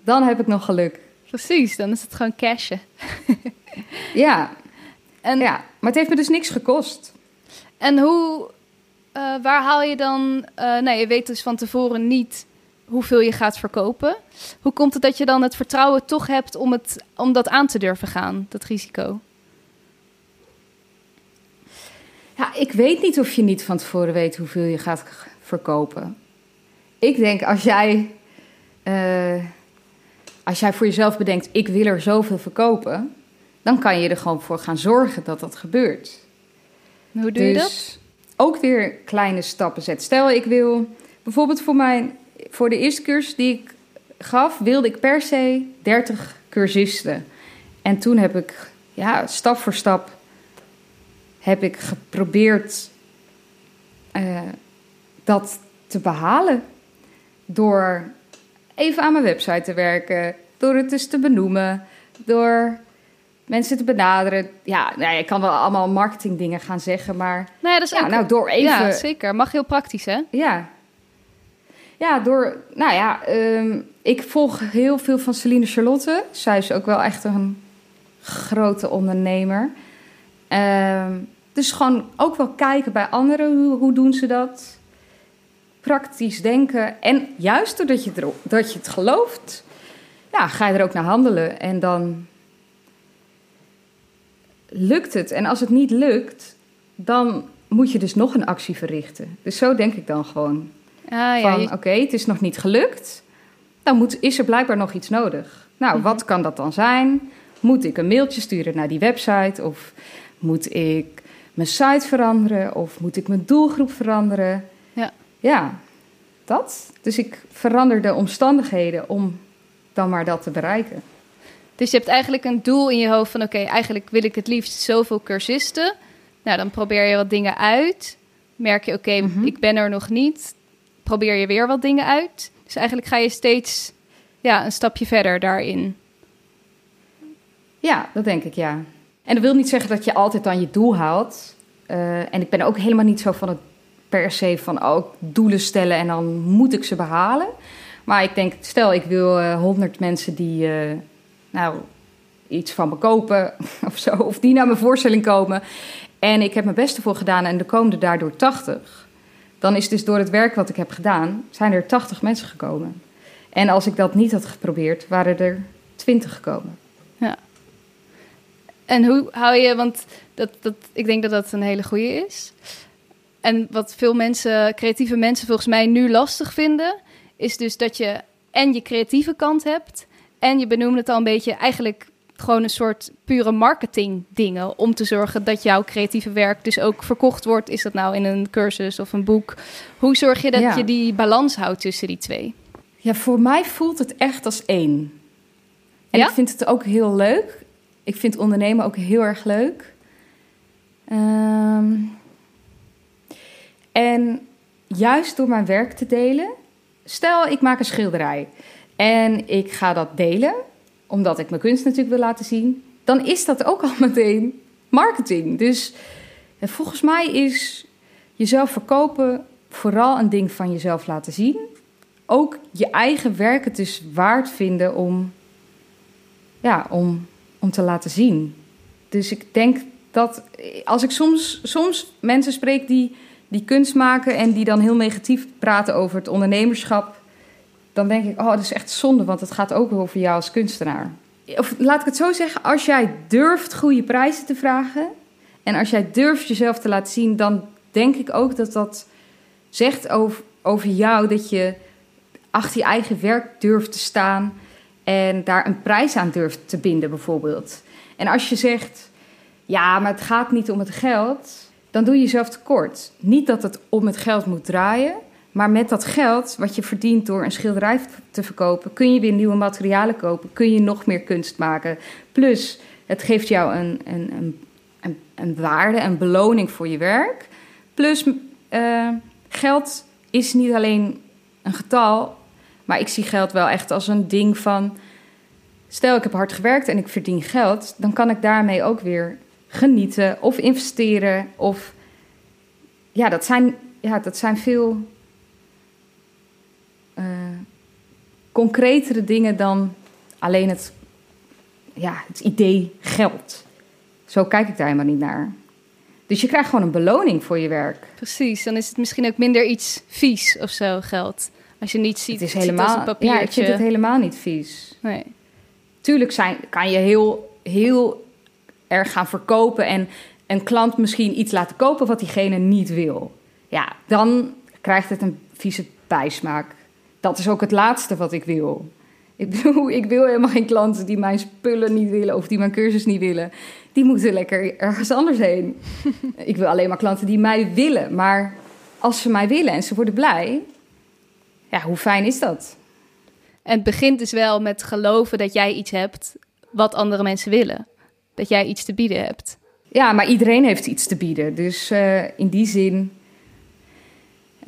dan heb ik nog geluk. Precies, dan is het gewoon cashen. <laughs> ja. En, ja, maar het heeft me dus niks gekost. En hoe, uh, waar haal je dan... Uh, nou, je weet dus van tevoren niet hoeveel je gaat verkopen. Hoe komt het dat je dan het vertrouwen toch hebt om, het, om dat aan te durven gaan, dat risico? Ja, ik weet niet of je niet van tevoren weet hoeveel je gaat verkopen. Ik denk als jij, uh, als jij voor jezelf bedenkt, ik wil er zoveel verkopen, dan kan je er gewoon voor gaan zorgen dat dat gebeurt. Hoe doe je dus dat? Ook weer kleine stappen zetten. Stel, ik wil bijvoorbeeld voor, mijn, voor de eerste cursus die ik gaf, wilde ik per se 30 cursisten. En toen heb ik ja, stap voor stap heb ik geprobeerd uh, dat te behalen. Door even aan mijn website te werken, door het eens te benoemen, door mensen te benaderen. Ja, nou, je kan wel allemaal marketingdingen gaan zeggen, maar. Nou ja, dat is ja, ook... nou, door even. Ja, zeker. Mag heel praktisch, hè? Ja. Ja, door. Nou ja, um, ik volg heel veel van Celine Charlotte. Zij is ook wel echt een grote ondernemer. Um, dus gewoon ook wel kijken bij anderen, hoe, hoe doen ze dat? Praktisch denken. En juist doordat je, dat je het gelooft, ga je er ook naar handelen. En dan lukt het. En als het niet lukt, dan moet je dus nog een actie verrichten. Dus zo denk ik dan gewoon. Ah, ja, van, je- oké, het is nog niet gelukt. Dan moet, is er blijkbaar nog iets nodig. Nou, Mhm. wat kan dat dan zijn? Moet ik een mailtje sturen naar die website? Of moet ik mijn site veranderen? Of moet ik mijn doelgroep veranderen? Ja. Ja, dat. Dus ik verander de omstandigheden om dan maar dat te bereiken. Dus je hebt eigenlijk een doel in je hoofd van... oké, eigenlijk wil ik het liefst zoveel cursisten. Nou, dan probeer je wat dingen uit. Merk je, oké, Mhm. ik ben er nog niet. Probeer je weer wat dingen uit. Dus eigenlijk ga je steeds ja, een stapje verder daarin. Ja, dat denk ik, ja. En dat wil niet zeggen dat je altijd dan je doel haalt. Eh, en ik ben ook helemaal niet zo van het per se van ook doelen stellen en dan moet ik ze behalen. Maar ik denk, stel ik wil eh 100 mensen die eh, nou iets van me kopen <laughs> of zo, of die naar mijn voorstelling komen. En ik heb mijn best ervoor gedaan en er komen daardoor 80. Dan is dus door het werk wat ik heb gedaan, zijn er 80 mensen gekomen. En als ik dat niet had geprobeerd, waren er 20 gekomen. En hoe hou je, want dat, dat, ik denk dat dat een hele goede is. En wat veel mensen, creatieve mensen volgens mij nu lastig vinden, is dus dat je en je creatieve kant hebt en je benoemde het al een beetje eigenlijk gewoon een soort pure marketing dingen om te zorgen dat jouw creatieve werk dus ook verkocht wordt. Is dat nou in een cursus of een boek? Hoe zorg je dat Ja. je die balans houdt tussen die twee? Ja, voor mij voelt het echt als één. En Ja? ik vind het ook heel leuk. Ik vind ondernemen ook heel erg leuk. Ehm, en juist door mijn werk te delen. Stel, ik maak een schilderij. En ik ga dat delen, omdat ik mijn kunst natuurlijk wil laten zien. Dan is dat ook al <laughs> meteen marketing. Dus volgens mij is jezelf verkopen vooral een ding van jezelf laten zien ook je eigen werk het dus waard vinden om, ja, om, om te laten zien. Dus ik denk dat als ik soms, soms mensen spreek die, die kunst maken en die dan heel negatief praten over het ondernemerschap, dan denk ik, oh, dat is echt zonde, want het gaat ook over jou als kunstenaar. Of laat ik het zo zeggen, als jij durft goede prijzen te vragen en als jij durft jezelf te laten zien, dan denk ik ook dat dat zegt over, over jou dat je achter je eigen werk durft te staan. En daar een prijs aan durft te binden, bijvoorbeeld. En als je zegt, ja, maar het gaat niet om het geld, dan doe je jezelf tekort. Niet dat het om het geld moet draaien, maar met dat geld wat je verdient door een schilderij te verkopen, kun je weer nieuwe materialen kopen, kun je nog meer kunst maken. Plus, het geeft jou een, een, een, een, waarde, een beloning voor je werk. Plus, uh, geld is niet alleen een getal, maar ik zie geld wel echt als een ding van. Stel, ik heb hard gewerkt en ik verdien geld, dan kan ik daarmee ook weer genieten of investeren. Of ja, dat zijn, ja, dat zijn veel uh, concretere dingen dan alleen het, ja, het idee geld. Zo kijk ik daar helemaal niet naar. Dus je krijgt gewoon een beloning voor je werk. Precies, dan is het misschien ook minder iets vies of zo, geld. Als je niet ziet, het is helemaal, het ja, ik vind het helemaal niet vies. Nee. Tuurlijk zijn, kan je heel, heel erg gaan verkopen en een klant misschien iets laten kopen wat diegene niet wil. Ja, dan krijgt het een vieze bijsmaak. Dat is ook het laatste wat ik wil. Ik bedoel, ik wil helemaal geen klanten die mijn spullen niet willen of die mijn cursus niet willen. Die moeten lekker ergens anders heen. <laughs> ik wil alleen maar klanten die mij willen. Maar als ze mij willen en ze worden blij, ja, hoe fijn is dat? En het begint dus wel met geloven dat jij iets hebt wat andere mensen willen. Dat jij iets te bieden hebt. Ja, maar iedereen heeft iets te bieden. Dus uh, in die zin.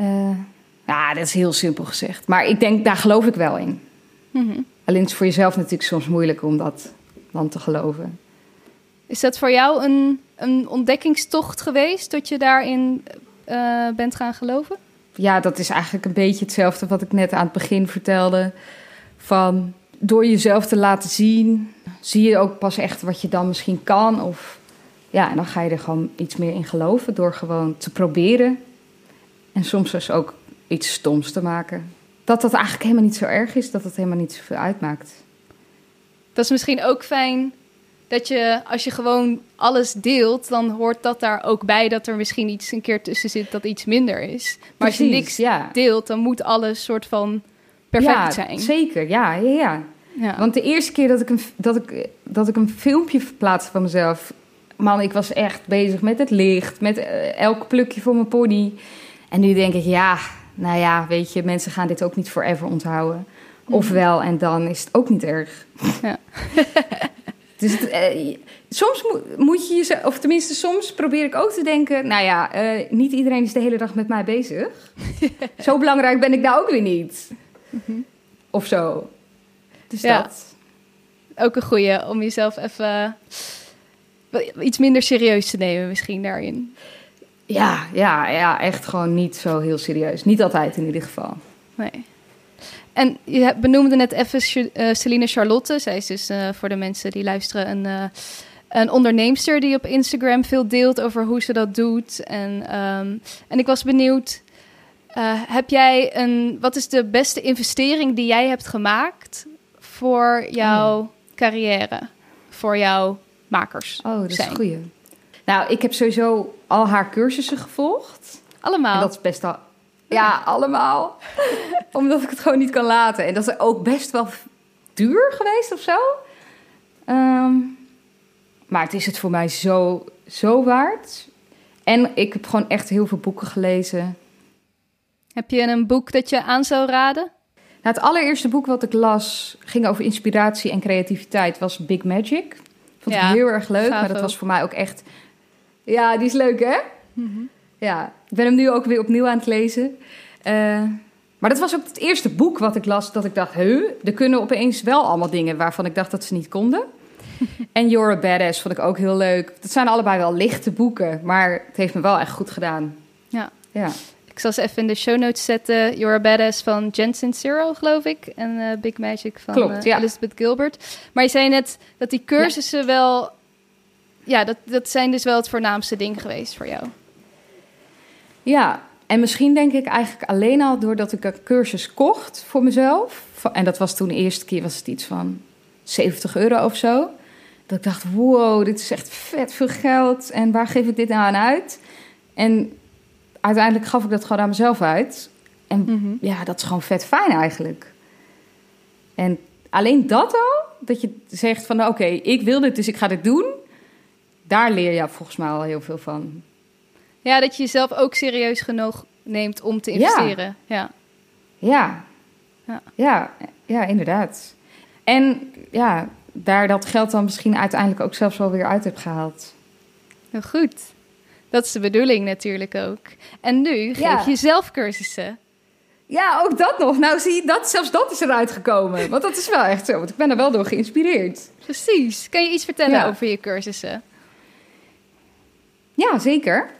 Uh, ja, dat is heel simpel gezegd. Maar ik denk, daar geloof ik wel in. Mm -hmm. Alleen is het voor jezelf natuurlijk soms moeilijk om dat dan te geloven. Is dat voor jou een, een ontdekkingstocht geweest dat je daarin uh, bent gaan geloven? Ja, dat is eigenlijk een beetje hetzelfde wat ik net aan het begin vertelde. Van door jezelf te laten zien, zie je ook pas echt wat je dan misschien kan. Of ja, en dan ga je er gewoon iets meer in geloven door gewoon te proberen. En soms dus ook iets stoms te maken. Dat dat eigenlijk helemaal niet zo erg is, dat het helemaal niet zoveel uitmaakt. Dat is misschien ook fijn dat je, als je gewoon alles deelt, dan hoort dat daar ook bij dat er misschien iets een keer tussen zit dat iets minder is. Maar als je niks ja. deelt, dan moet alles soort van perfect ja, zijn. Zeker, ja, ja, ja, ja. Want de eerste keer dat ik, een, dat, ik, dat ik een filmpje verplaatste van mezelf, man, ik was echt bezig met het licht, met uh, elk plukje voor mijn pony. En nu denk ik, ja, nou ja, weet je, mensen gaan dit ook niet forever onthouden. Mhm. Ofwel, en dan is het ook niet erg. Ja. <laughs> dus het, eh, soms moet je je, of tenminste, soms probeer ik ook te denken: nou ja, uh, niet iedereen is de hele dag met mij bezig. <laughs> zo belangrijk ben ik nou ook weer niet. Mhm. Of zo. Dus ja. dat. Ook een goeie om jezelf even iets minder serieus te nemen, misschien daarin. Ja, ja, ja, echt gewoon niet zo heel serieus. Niet altijd in ieder geval. Nee. En je benoemde net even uh, Celine Charlotte. Zij is dus uh, voor de mensen die luisteren een, uh, een onderneemster die op Instagram veel deelt over hoe ze dat doet. En, um, en ik was benieuwd, heb jij een, wat is de beste investering die jij hebt gemaakt voor jouw oh. carrière, voor jouw makers? Oh, dat is een goeie. Nou, ik heb sowieso al haar cursussen gevolgd. Allemaal? En dat is best al... Ja, allemaal. <laughs> Omdat ik het gewoon niet kan laten. En dat is ook best wel duur geweest of zo. Um, maar het is het voor mij zo, zo waard. En ik heb gewoon echt heel veel boeken gelezen. Heb je een boek dat je aan zou raden? Nou, het allereerste boek wat ik las ging over inspiratie en creativiteit was Big Magic. Vond ik heel erg leuk, maar dat was voor mij ook echt ja, die is leuk, hè? Mhm. Ja, ik ben hem nu ook weer opnieuw aan het lezen. Uh, maar dat was ook het eerste boek wat ik las dat ik dacht... Huh, er kunnen opeens wel allemaal dingen waarvan ik dacht dat ze niet konden. <laughs> en You're a Badass vond ik ook heel leuk. Dat zijn allebei wel lichte boeken, maar het heeft me wel echt goed gedaan. Ja. ja. Ik zal ze even in de show notes zetten. You're a Badass van Jensen Zero, geloof ik. En uh, Big Magic van Klopt, uh, ja. Elizabeth Gilbert. Maar je zei net dat die cursussen wel ja, dat, dat zijn dus wel het voornaamste ding geweest voor jou. Ja, en misschien denk ik eigenlijk alleen al doordat ik een cursus kocht voor mezelf. En dat was toen de eerste keer was het iets van 70 euro of zo. Dat ik dacht, wow, dit is echt vet veel geld. En waar geef ik dit nou aan uit? En uiteindelijk gaf ik dat gewoon aan mezelf uit. En mhm. ja, dat is gewoon vet fijn eigenlijk. En alleen dat al, dat je zegt van oké, ik wil dit, dus ik ga dit doen. Daar leer je volgens mij al heel veel van. Ja, dat je jezelf ook serieus genoeg neemt om te investeren. Ja. Ja. Ja, ja, ja inderdaad. En ja, daar dat geld dan misschien uiteindelijk ook zelfs wel weer uit heb gehaald. Heel goed. Dat is de bedoeling natuurlijk ook. En nu geef je zelf cursussen. Ja, ook dat nog. Nou, zie je, dat, zelfs dat is eruit gekomen. Want dat is wel echt zo, want ik ben er wel door geïnspireerd. Precies. Kan je iets vertellen over je cursussen? Ja, zeker.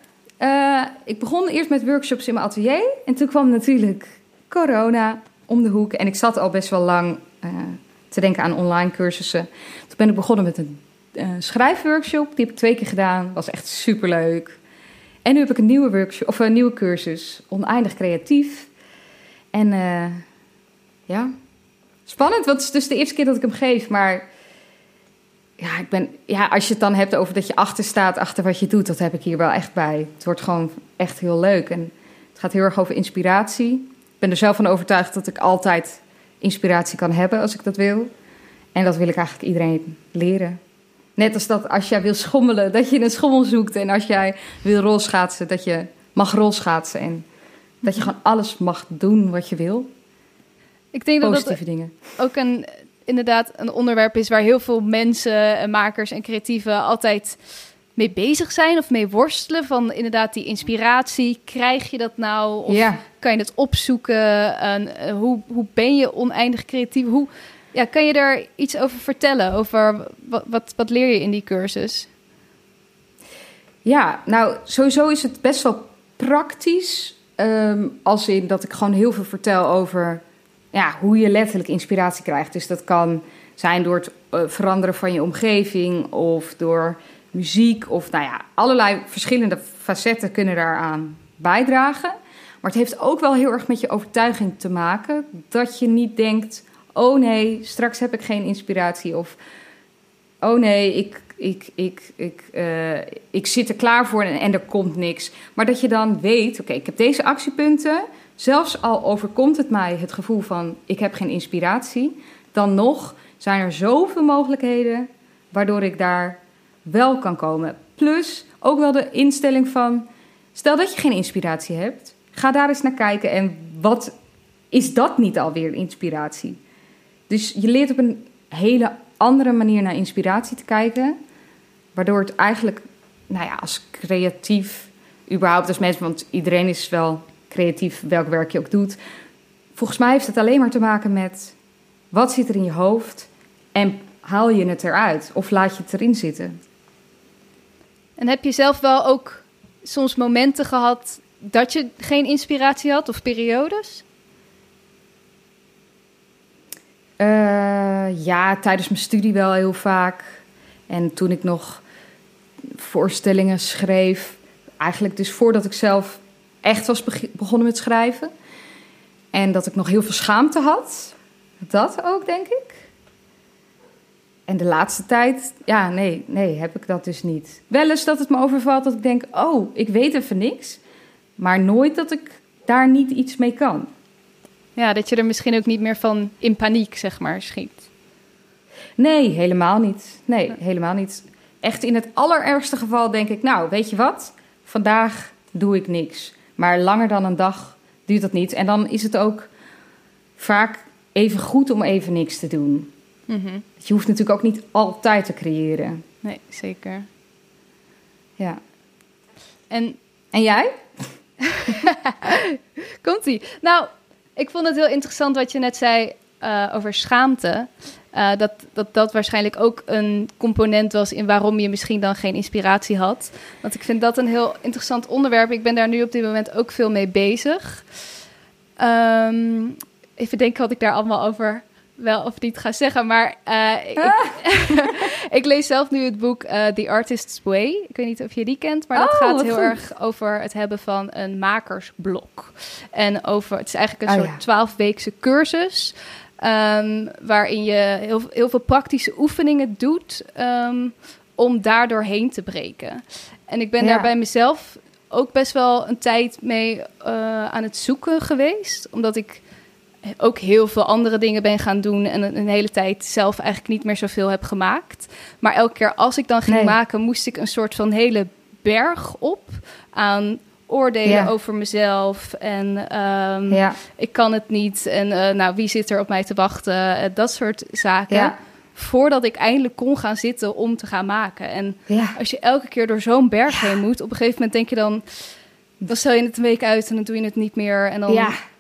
Uh, ik begon eerst met workshops in mijn atelier. En toen kwam natuurlijk corona om de hoek. En ik zat al best wel lang uh, te denken aan online cursussen. Toen ben ik begonnen met een uh, schrijfworkshop. Die heb ik twee keer gedaan. Was echt superleuk. En nu heb ik een nieuwe workshop of een nieuwe cursus, oneindig creatief. En ja, spannend, want het is dus de eerste keer dat ik hem geef. Maar ja, ik ben, ja, als je het dan hebt over dat je achter staat, achter wat je doet, dat heb ik hier wel echt bij. Het wordt gewoon echt heel leuk. En het gaat heel erg over inspiratie. Ik ben er zelf van overtuigd dat ik altijd inspiratie kan hebben als ik dat wil. En dat wil ik eigenlijk iedereen leren. Net als dat als jij wil schommelen, dat je een schommel zoekt. En als jij wil rolschaatsen, dat je mag rolschaatsen. En dat je gewoon alles mag doen wat je wil. Ik denk dat dat dingen. ook een, inderdaad een onderwerp is waar heel veel mensen, en makers en creatieven altijd mee bezig zijn of mee worstelen. Van inderdaad die inspiratie. Krijg je dat nou? Of ja. kan je het opzoeken? En, eh, hoe, hoe ben je oneindig creatief? Hoe, ja, kan je daar iets over vertellen? Over wat, wat, wat leer je in die cursus? Ja, nou sowieso is het best wel praktisch. Um, als in dat ik gewoon heel veel vertel over ja, hoe je letterlijk inspiratie krijgt. Dus dat kan zijn door het uh, veranderen van je omgeving of door muziek of nou ja, allerlei verschillende facetten kunnen daaraan bijdragen. Maar het heeft ook wel heel erg met je overtuiging te maken dat je niet denkt: oh nee, straks heb ik geen inspiratie of oh nee, ik, ik, ik, ik, uh, ik zit er klaar voor en, en, er komt niks. Maar dat je dan weet: oké, ik heb deze actiepunten. Zelfs al overkomt het mij het gevoel van ik heb geen inspiratie, dan nog zijn er zoveel mogelijkheden waardoor ik daar wel kan komen. Plus ook wel de instelling van, stel dat je geen inspiratie hebt, ga daar eens naar kijken en wat is dat niet alweer inspiratie? Dus je leert op een hele andere manier naar inspiratie te kijken, waardoor het eigenlijk, nou ja, als creatief, überhaupt als mens, want iedereen is wel creatief, welk werk je ook doet. Volgens mij heeft het alleen maar te maken met wat zit er in je hoofd en haal je het eruit of laat je het erin zitten. En heb je zelf wel ook soms momenten gehad dat je geen inspiratie had of periodes? Uh, ja, tijdens mijn studie wel heel vaak. En toen ik nog voorstellingen schreef, eigenlijk dus voordat ik zelf echt was begonnen met schrijven. En dat ik nog heel veel schaamte had. Dat ook, denk ik. En de laatste tijd, ja, nee, nee, heb ik dat dus niet. Wel eens dat het me overvalt dat ik denk, oh, ik weet even niks. Maar nooit dat ik daar niet iets mee kan. Ja, dat je er misschien ook niet meer van in paniek, zeg maar, schiet. Nee, helemaal niet. Nee, helemaal niet. Echt in het allerergste geval denk ik, nou, weet je wat? Vandaag doe ik niks. Maar langer dan een dag duurt dat niet. En dan is het ook vaak even goed om even niks te doen. Mm Je hoeft natuurlijk ook niet altijd te creëren. Nee, zeker. Ja. En, en jij? <laughs> Komt-ie. Nou, ik vond het heel interessant wat je net zei uh, over schaamte. Uh, dat, dat dat waarschijnlijk ook een component was in waarom je misschien dan geen inspiratie had. Want ik vind dat een heel interessant onderwerp. Ik ben daar nu op dit moment ook veel mee bezig. Um, even denken wat ik daar allemaal over wel of niet ga zeggen. Maar uh, ik, <laughs> ik, lees zelf nu het boek uh, The Artist's Way. Ik weet niet of je die kent, maar dat oh, gaat heel erg over het hebben van een makersblok. En over, het is eigenlijk een oh, soort twaalfweekse cursus. Um, waarin je heel, heel veel praktische oefeningen doet um, om daardoor heen te breken. En ik ben daar bij mezelf ook best wel een tijd mee uh, aan het zoeken geweest. Omdat ik ook heel veel andere dingen ben gaan doen en een, een hele tijd zelf eigenlijk niet meer zoveel heb gemaakt. Maar elke keer als ik dan ging Nee. maken, moest ik een soort van hele berg op aan oordelen Ja. over mezelf en ehm, Ja, ik kan het niet en eh, nou wie zit er op mij te wachten, Eh, dat soort zaken. ja, Voordat ik eindelijk kon gaan zitten om te gaan maken. En als je elke keer door zo'n berg heen moet, op een gegeven moment denk je dan, dan stel je het een week uit en dan doe je het niet meer en dan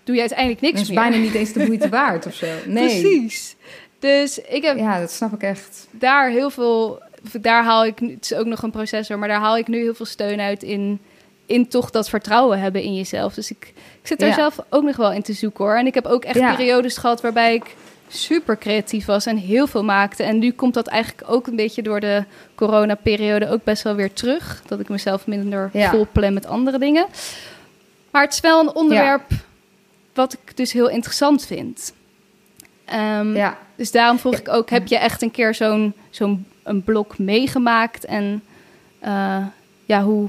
doe je uiteindelijk niks dat is meer. bijna niet eens de moeite <laughs> waard of zo. Nee. Precies. Dus ik heb Ja, dat snap ik echt. daar heel veel, daar haal ik, het is ook nog een processor, maar daar haal ik nu heel veel steun uit in, in toch dat vertrouwen hebben in jezelf. Dus ik, ik zit daar Ja. zelf ook nog wel in te zoeken hoor. En ik heb ook echt Ja. periodes gehad waarbij ik super creatief was en heel veel maakte. En nu komt dat eigenlijk ook een beetje door de coronaperiode ook best wel weer terug. Dat ik mezelf minder Ja. vol plan met andere dingen. Maar het is wel een onderwerp wat ik dus heel interessant vind. Ehm, Ja. dus daarom vroeg ik ook, heb je echt een keer zo'n zo'n een blok meegemaakt? En eh, ja, hoe,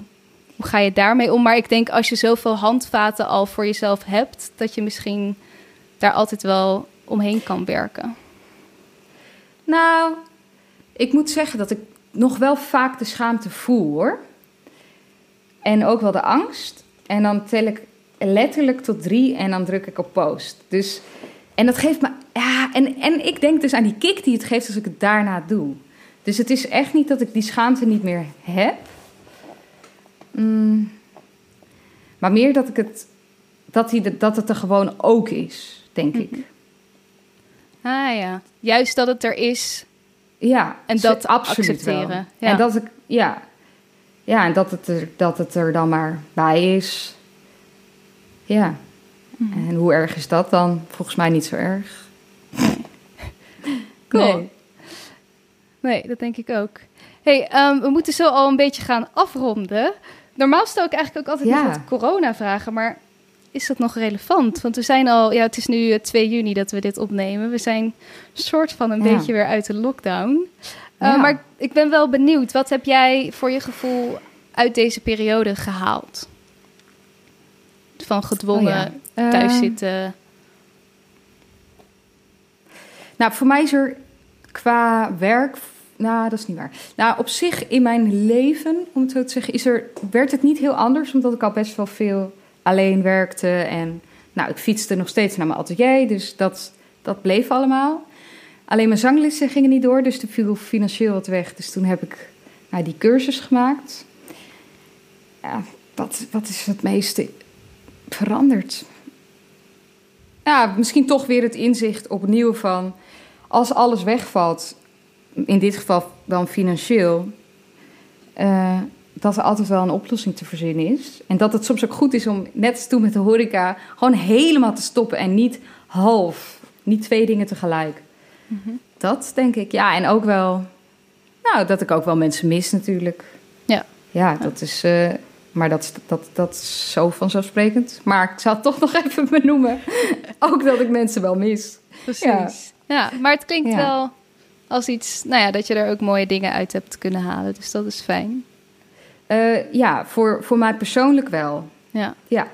hoe ga je daarmee om? Maar ik denk als je zoveel handvaten al voor jezelf hebt, dat je misschien daar altijd wel omheen kan werken. Nou, ik moet zeggen dat ik nog wel vaak de schaamte voel hoor. En ook wel de angst. En dan tel ik letterlijk tot drie en dan druk ik op post. Dus, en dat geeft me. Ja, en, en ik denk dus aan die kick die het geeft als ik het daarna doe. Dus het is echt niet dat ik die schaamte niet meer heb. Mm. maar meer dat ik het. Dat, die, dat het er gewoon ook is, denk ik. Ah ja, juist dat het er is Ja, en dat absoluut accepteren. Ja. En dat ik, ja, ja, en dat het, er, dat het er dan maar bij is. Ja. Mhm. En hoe erg is dat dan? Volgens mij niet zo erg. <laughs> Cool. Nee. Nee, dat denk ik ook. hey, ehm, we moeten zo al een beetje gaan afronden. Normaal stel ik eigenlijk ook altijd Ja. nog wat corona-vragen, maar is dat nog relevant? Want we zijn al, ja, het is nu eh, 2 juni dat we dit opnemen. We zijn soort van een Ja. beetje weer uit de lockdown. Eh, Ja. Maar ik ben wel benieuwd, wat heb jij voor je gevoel uit deze periode gehaald? Van gedwongen Oh ja. thuiszitten. Nou, voor mij is er qua werk. Nou, dat is niet waar. Nou, op zich in mijn leven, om het zo te zeggen, is er, werd het niet heel anders. Omdat ik al best wel veel alleen werkte. En nou, ik fietste nog steeds naar mijn atelier. Dus dat, dat bleef allemaal. Alleen mijn zanglessen gingen niet door. Dus er viel financieel wat weg. Dus toen heb ik nou, die cursus gemaakt. Ja, wat, wat is het meeste veranderd? Ja, misschien toch weer het inzicht opnieuw van... als alles wegvalt, in dit geval dan financieel... eh, dat er altijd wel een oplossing te verzinnen is. En dat het soms ook goed is om, net als toen met de horeca... gewoon helemaal te stoppen en niet half. Niet twee dingen tegelijk. Mhm. Dat denk ik, ja. En ook wel... Nou, dat ik ook wel mensen mis natuurlijk. Ja. Ja, dat is... eh, maar dat, dat, dat is zo vanzelfsprekend. Maar ik zal het toch <laughs> nog even benoemen. ook dat ik mensen wel mis. Precies. Ja. maar het klinkt Ja. wel als iets, nou ja, dat je er ook mooie dingen uit hebt kunnen halen. Dus dat is fijn. Eh, ja, voor, voor mij persoonlijk wel. Ja. Ja.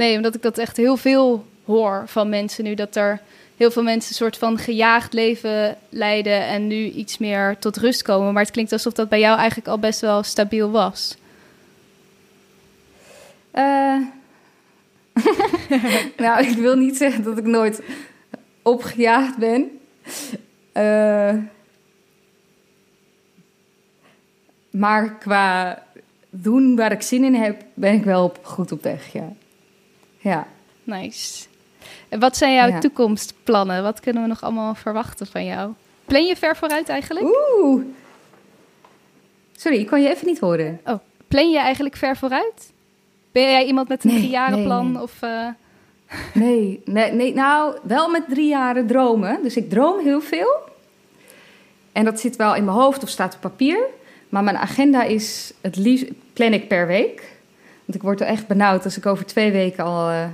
Nee, omdat ik dat echt heel veel hoor van mensen nu. Dat er heel veel mensen een soort van gejaagd leven leiden en nu iets meer tot rust komen. Maar het klinkt alsof dat bij jou eigenlijk al best wel stabiel was. Eh, <laughs> nou, ik wil niet zeggen dat ik nooit opgejaagd ben. Eh, maar qua doen waar ik zin in heb, ben ik wel op, goed op weg, ja. Ja. Nice. En wat zijn jouw Ja. toekomstplannen? Wat kunnen we nog allemaal verwachten van jou? Plan je ver vooruit eigenlijk? Oeh. Sorry, ik kan je even niet horen. Oh, plan je eigenlijk ver vooruit? Ben jij iemand met een Nee, nee. Of, eh, Nee, nee, nee, nou, wel met drie jaren dromen. Dus ik droom heel veel. En dat zit wel in mijn hoofd of staat op papier. Maar mijn agenda is het liefst plan ik per week. Want ik word er echt benauwd als ik over twee weken al eh,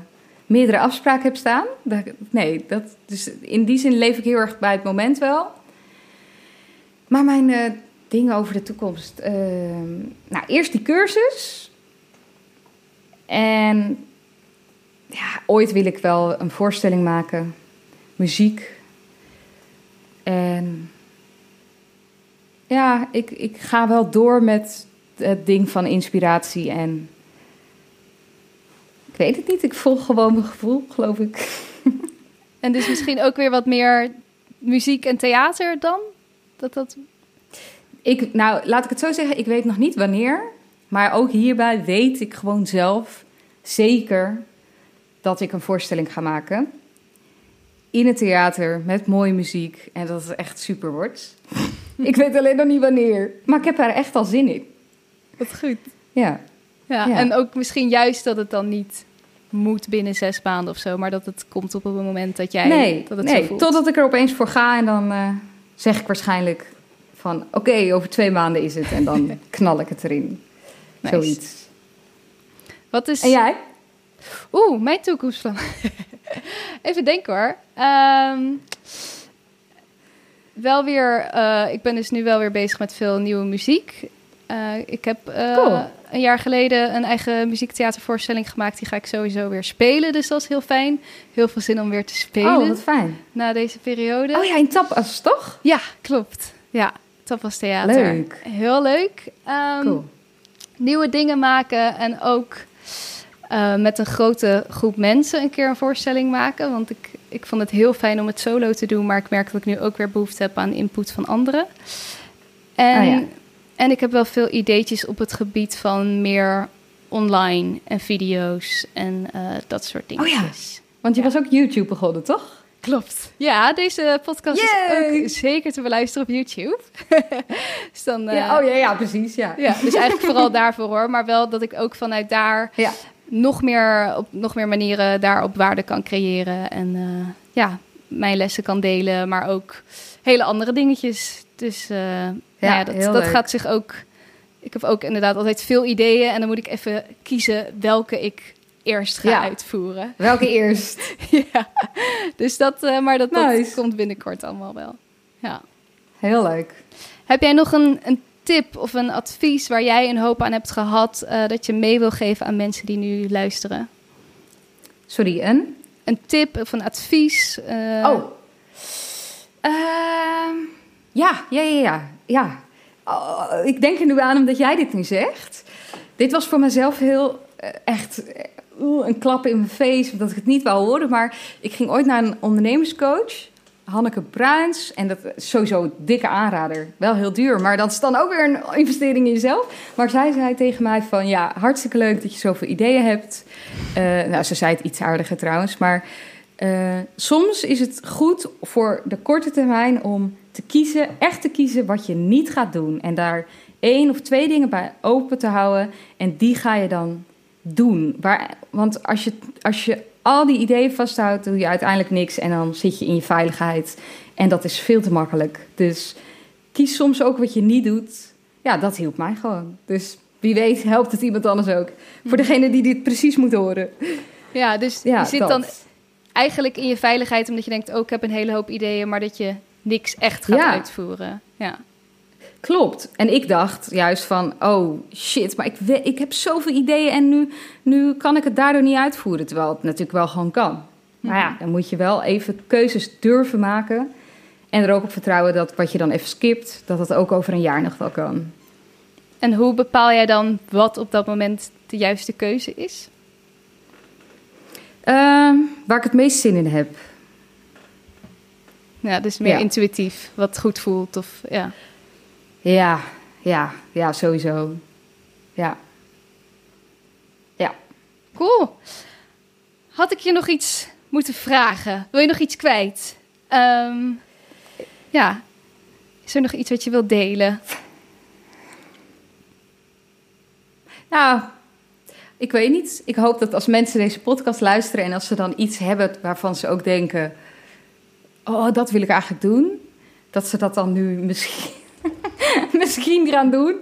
meerdere afspraken heb staan. Nee, dat, dus in die zin leef ik heel erg bij het moment wel. Maar mijn eh, dingen over de toekomst. ehm, nou, eerst die cursus. En ja, ooit wil ik wel een voorstelling maken, muziek. En ja, ik, ik ga wel door met het ding van inspiratie en ik weet het niet. Ik volg gewoon mijn gevoel, geloof ik. <laughs> En dus misschien ook weer wat meer muziek en theater dan? Dat dat... Ik, nou, laat ik het zo zeggen. Ik weet nog niet wanneer. Maar ook hierbij weet ik gewoon zelf zeker dat ik een voorstelling ga maken. In het theater met mooie muziek. En dat het echt super wordt. <laughs> ik weet alleen nog niet wanneer. Maar ik heb er echt al zin in. Wat goed. Ja. Ja, Ja. en ook misschien juist dat het dan niet moet binnen zes maanden of zo, maar dat het komt op het moment dat jij nee, dat het zo nee voelt. totdat ik er opeens voor ga. En dan eh, zeg ik waarschijnlijk van... Oké, over twee maanden is het. En dan <laughs> knal ik het erin. Nice. Zoiets. Wat is En jij? Oeh, mijn toekomstplan. <laughs> Even denken hoor. Ehm, wel weer, eh, ik ben dus nu wel weer bezig met veel nieuwe muziek. Eh, ik heb eh, Cool. een jaar geleden een eigen muziektheatervoorstelling gemaakt. Die ga ik sowieso weer spelen, dus dat is heel fijn. Heel veel zin om weer te spelen Oh, wat fijn. na deze periode. Oh ja, in Tapas, toch? Ja, klopt. Ja, Tapas Theater. Leuk. Heel leuk. Ehm, Cool. nieuwe dingen maken en ook eh, met een grote groep mensen een keer een voorstelling maken. Want ik, ik vond het heel fijn om het solo te doen, maar ik merk dat ik nu ook weer behoefte heb aan input van anderen. En, Ah, ja. en ik heb wel veel ideetjes op het gebied van meer online en video's en eh, dat soort Oh ja. Want je Ja. was ook YouTube begonnen, toch? Klopt. Ja, deze podcast Yay! is ook zeker te beluisteren op YouTube. <laughs> dus dan, eh, oh ja, ja, precies. Ja. ja, dus eigenlijk vooral <laughs> daarvoor hoor. Maar wel dat ik ook vanuit daar Ja. Nog meer op nog meer manieren daarop waarde kan creëren. En eh, ja, mijn lessen kan delen, maar ook hele andere dingetjes. Dus eh, nou ja, dat, dat gaat zich ook. Ik heb ook inderdaad altijd veel ideeën. En dan moet ik even kiezen welke ik eerst ga Ja. uitvoeren. Welke <laughs> eerst? ja, dus dat, eh, maar dat, dat komt binnenkort allemaal wel. Ja. Heel leuk. Heb jij nog een, een tip of een advies waar jij een hoop aan hebt gehad, eh, dat je mee wil geven aan mensen die nu luisteren? Sorry, een? Een tip of een advies? eh, oh. Ehm, ja, ja, ja, ja. ja. Oh, ik denk er nu aan omdat jij dit nu zegt. Dit was voor mezelf heel eh, echt een klap in mijn face, omdat ik het niet wou horen. Maar ik ging ooit naar een ondernemerscoach, Hanneke Bruins. En dat sowieso een dikke aanrader. Wel heel duur, maar dat is dan ook weer een investering in jezelf. Maar zij zei tegen mij van, ja, hartstikke leuk dat je zoveel ideeën hebt. Eh, nou, ze zei het iets aardiger trouwens, maar... eh, soms is het goed voor de korte termijn om te kiezen, echt te kiezen wat je niet gaat doen. En daar één of twee dingen bij open te houden. En die ga je dan doen. Waar, want als je, als je al die ideeën vasthoudt, doe je uiteindelijk niks. En dan zit je in je veiligheid. En dat is veel te makkelijk. Dus kies soms ook wat je niet doet. Ja, dat hielp mij gewoon. Dus wie weet helpt het iemand anders ook. Voor degene die dit precies moet horen. Ja, dus Ja, je zit dat. dan eigenlijk in je veiligheid omdat je denkt, oh, ik heb een hele hoop ideeën, maar dat je niks echt gaat Ja. uitvoeren. Ja. Klopt. En ik dacht juist van, oh shit, maar ik, ik heb zoveel ideeën en nu, nu kan ik het daardoor niet uitvoeren. Terwijl het natuurlijk wel gewoon kan. Maar ja, dan moet je wel even keuzes durven maken. En er ook op vertrouwen dat wat je dan even skipt, dat het ook over een jaar nog wel kan. En hoe bepaal jij dan wat op dat moment de juiste keuze is? Ehm, waar ik het meest zin in heb. Ja, dus meer Ja. intuïtief, wat goed voelt of ja. Ja, ja, ja, sowieso. Ja. Ja. Cool. Had ik je nog iets moeten vragen? Wil je nog iets kwijt? Ehm, ja. Is er nog iets wat je wilt delen? Nou, ik weet niet. Ik hoop dat als mensen deze podcast luisteren en als ze dan iets hebben waarvan ze ook denken: Oh, dat wil ik eigenlijk doen. Dat ze dat dan nu misschien, <laughs> misschien gaan doen.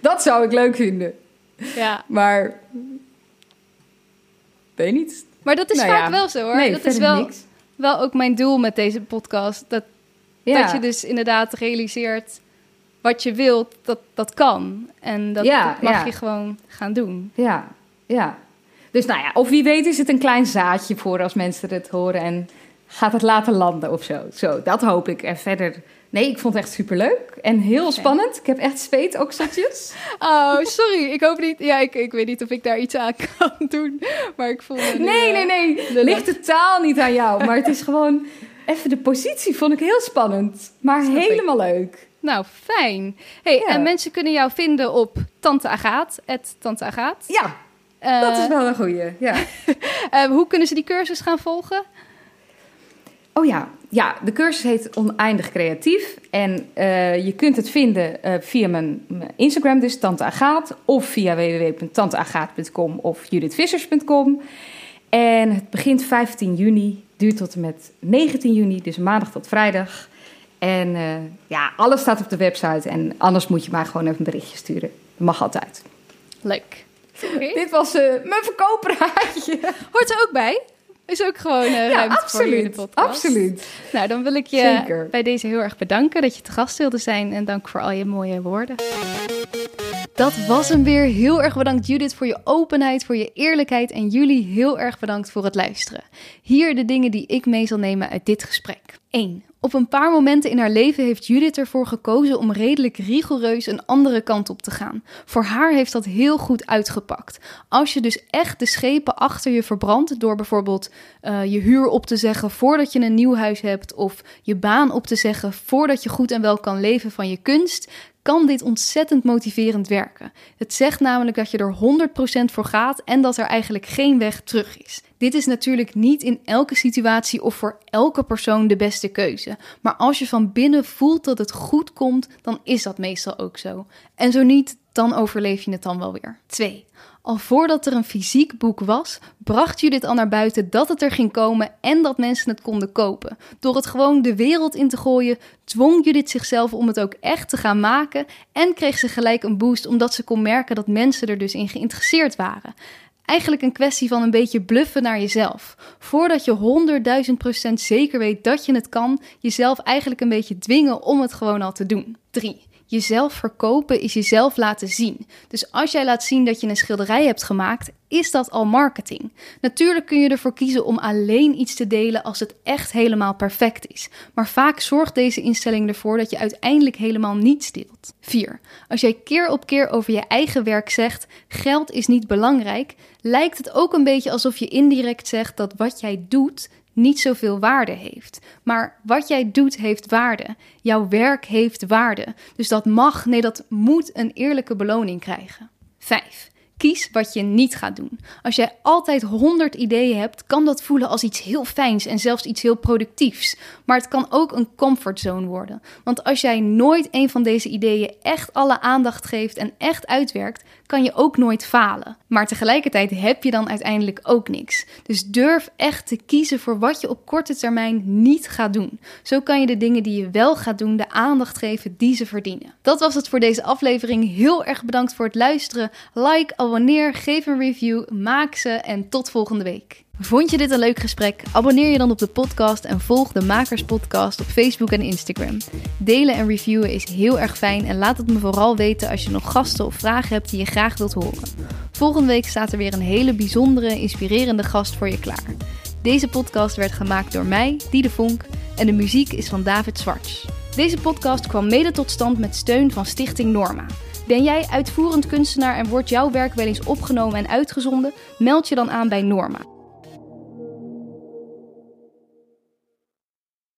Dat zou ik leuk vinden. Ja. Maar. Weet niet. Maar dat is Nou vaak ja. wel zo hoor. Nee, dat is wel, niks. wel ook mijn doel met deze podcast. Dat, Ja. dat je dus inderdaad realiseert wat je wilt, dat dat kan. En dat, Ja, dat mag je gewoon gaan doen. Ja, ja. Dus nou ja, of wie weet is het een klein zaadje voor als mensen het horen en gaat het laten landen of zo. Zo, dat hoop ik. En verder, nee, ik vond het echt superleuk en heel spannend. Ik heb echt zweetokseltjes. <laughs> Oh, sorry. Ik hoop niet. Ja, ik, ik weet niet of ik daar iets aan <laughs> kan doen. Maar ik voel. nu, Nee, eh, nee, nee. lullig. Ligt totaal niet aan jou. Maar het is <laughs> gewoon even de positie vond ik heel spannend. Maar Snap ik. helemaal leuk. Nou, fijn. Hey, Ja. en mensen kunnen jou vinden op Tante Agaat, Tante Agaat. Ja, Eh, dat is wel een goeie. Ja. eh, hoe kunnen ze die cursus gaan volgen? Oh ja, ja, de cursus heet Oneindig Creatief. En eh, je kunt het vinden eh, via mijn, Instagram, dus Tante Agaat. Of via www.tanteagaat.com of judithvissers.com. En het begint 15 juni, duurt tot en met 19 juni, dus maandag tot vrijdag. En eh, ja, alles staat op de website. En anders moet je maar gewoon even een berichtje sturen. Dat mag altijd. Leuk. Dit was mijn verkooppraatje. Hoort er ook bij. Is ook gewoon eh Ja, ruimte voor je in de absoluut. podcast. Absoluut. Nou, dan wil ik je Zeker. bij deze heel erg bedanken dat je te gast wilde zijn. En dank voor al je mooie woorden. Dat was hem weer. Heel erg bedankt Judith voor je openheid, voor je eerlijkheid. En jullie heel erg bedankt voor het luisteren. Hier de dingen die ik mee zal nemen uit dit gesprek. 1. Op een paar momenten in haar leven heeft Judith ervoor gekozen om redelijk rigoureus een andere kant op te gaan. Voor haar heeft dat heel goed uitgepakt. Als je dus echt de schepen achter je verbrandt door bijvoorbeeld eh, je huur op te zeggen voordat je een nieuw huis hebt of je baan op te zeggen voordat je goed en wel kan leven van je kunst, kan dit ontzettend motiverend werken. Het zegt namelijk dat je er 100% voor gaat en dat er eigenlijk geen weg terug is. Dit is natuurlijk niet in elke situatie of voor elke persoon de beste keuze. Maar als je van binnen voelt dat het goed komt, dan is dat meestal ook zo. En zo niet, dan overleef je het dan wel weer. 2. Al voordat er een fysiek boek was, bracht Judith al naar buiten dat het er ging komen en dat mensen het konden kopen. Door het gewoon de wereld in te gooien, dwong Judith zichzelf om het ook echt te gaan maken en kreeg ze gelijk een boost omdat ze kon merken dat mensen er dus in geïnteresseerd waren. Eigenlijk een kwestie van een beetje bluffen naar jezelf. Voordat je 100.000% zeker weet dat je het kan, jezelf eigenlijk een beetje dwingen om het gewoon al te doen. 3. Jezelf verkopen is jezelf laten zien. Dus als jij laat zien dat je een schilderij hebt gemaakt, is dat al marketing. Natuurlijk kun je ervoor kiezen om alleen iets te delen als het echt helemaal perfect is. Maar vaak zorgt deze instelling ervoor dat je uiteindelijk helemaal niets deelt. 4. Als jij keer op keer over je eigen werk zegt: geld is niet belangrijk, lijkt het ook een beetje alsof je indirect zegt dat wat jij doet niet zoveel waarde heeft. Maar wat jij doet heeft waarde. Jouw werk heeft waarde. Dus dat mag, nee, dat moet een eerlijke beloning krijgen. 5. Kies wat je niet gaat doen. Als jij altijd 100 ideeën hebt, kan dat voelen als iets heel fijns en zelfs iets heel productiefs. Maar het kan ook een comfortzone worden. Want als jij nooit een van deze ideeën echt alle aandacht geeft en echt uitwerkt, kan je ook nooit falen. Maar tegelijkertijd heb je dan uiteindelijk ook niks. Dus durf echt te kiezen voor wat je op korte termijn niet gaat doen. Zo kan je de dingen die je wel gaat doen de aandacht geven die ze verdienen. Dat was het voor deze aflevering. Heel erg bedankt voor het luisteren. Like, abonneer, geef een review, maak ze en tot volgende week. Vond je dit een leuk gesprek? Abonneer je dan op de podcast en volg de Makers Podcast op Facebook en Instagram. Delen en reviewen is heel erg fijn en laat het me vooral weten als je nog gasten of vragen hebt die je graag wilt horen. Volgende week staat er weer een hele bijzondere, inspirerende gast voor je klaar. Deze podcast werd gemaakt door mij, Diede Vonk, en de muziek is van David Zwarts. Deze podcast kwam mede tot stand met steun van Stichting Norma. Ben jij uitvoerend kunstenaar en wordt jouw werk wel eens opgenomen en uitgezonden? Meld je dan aan bij Norma.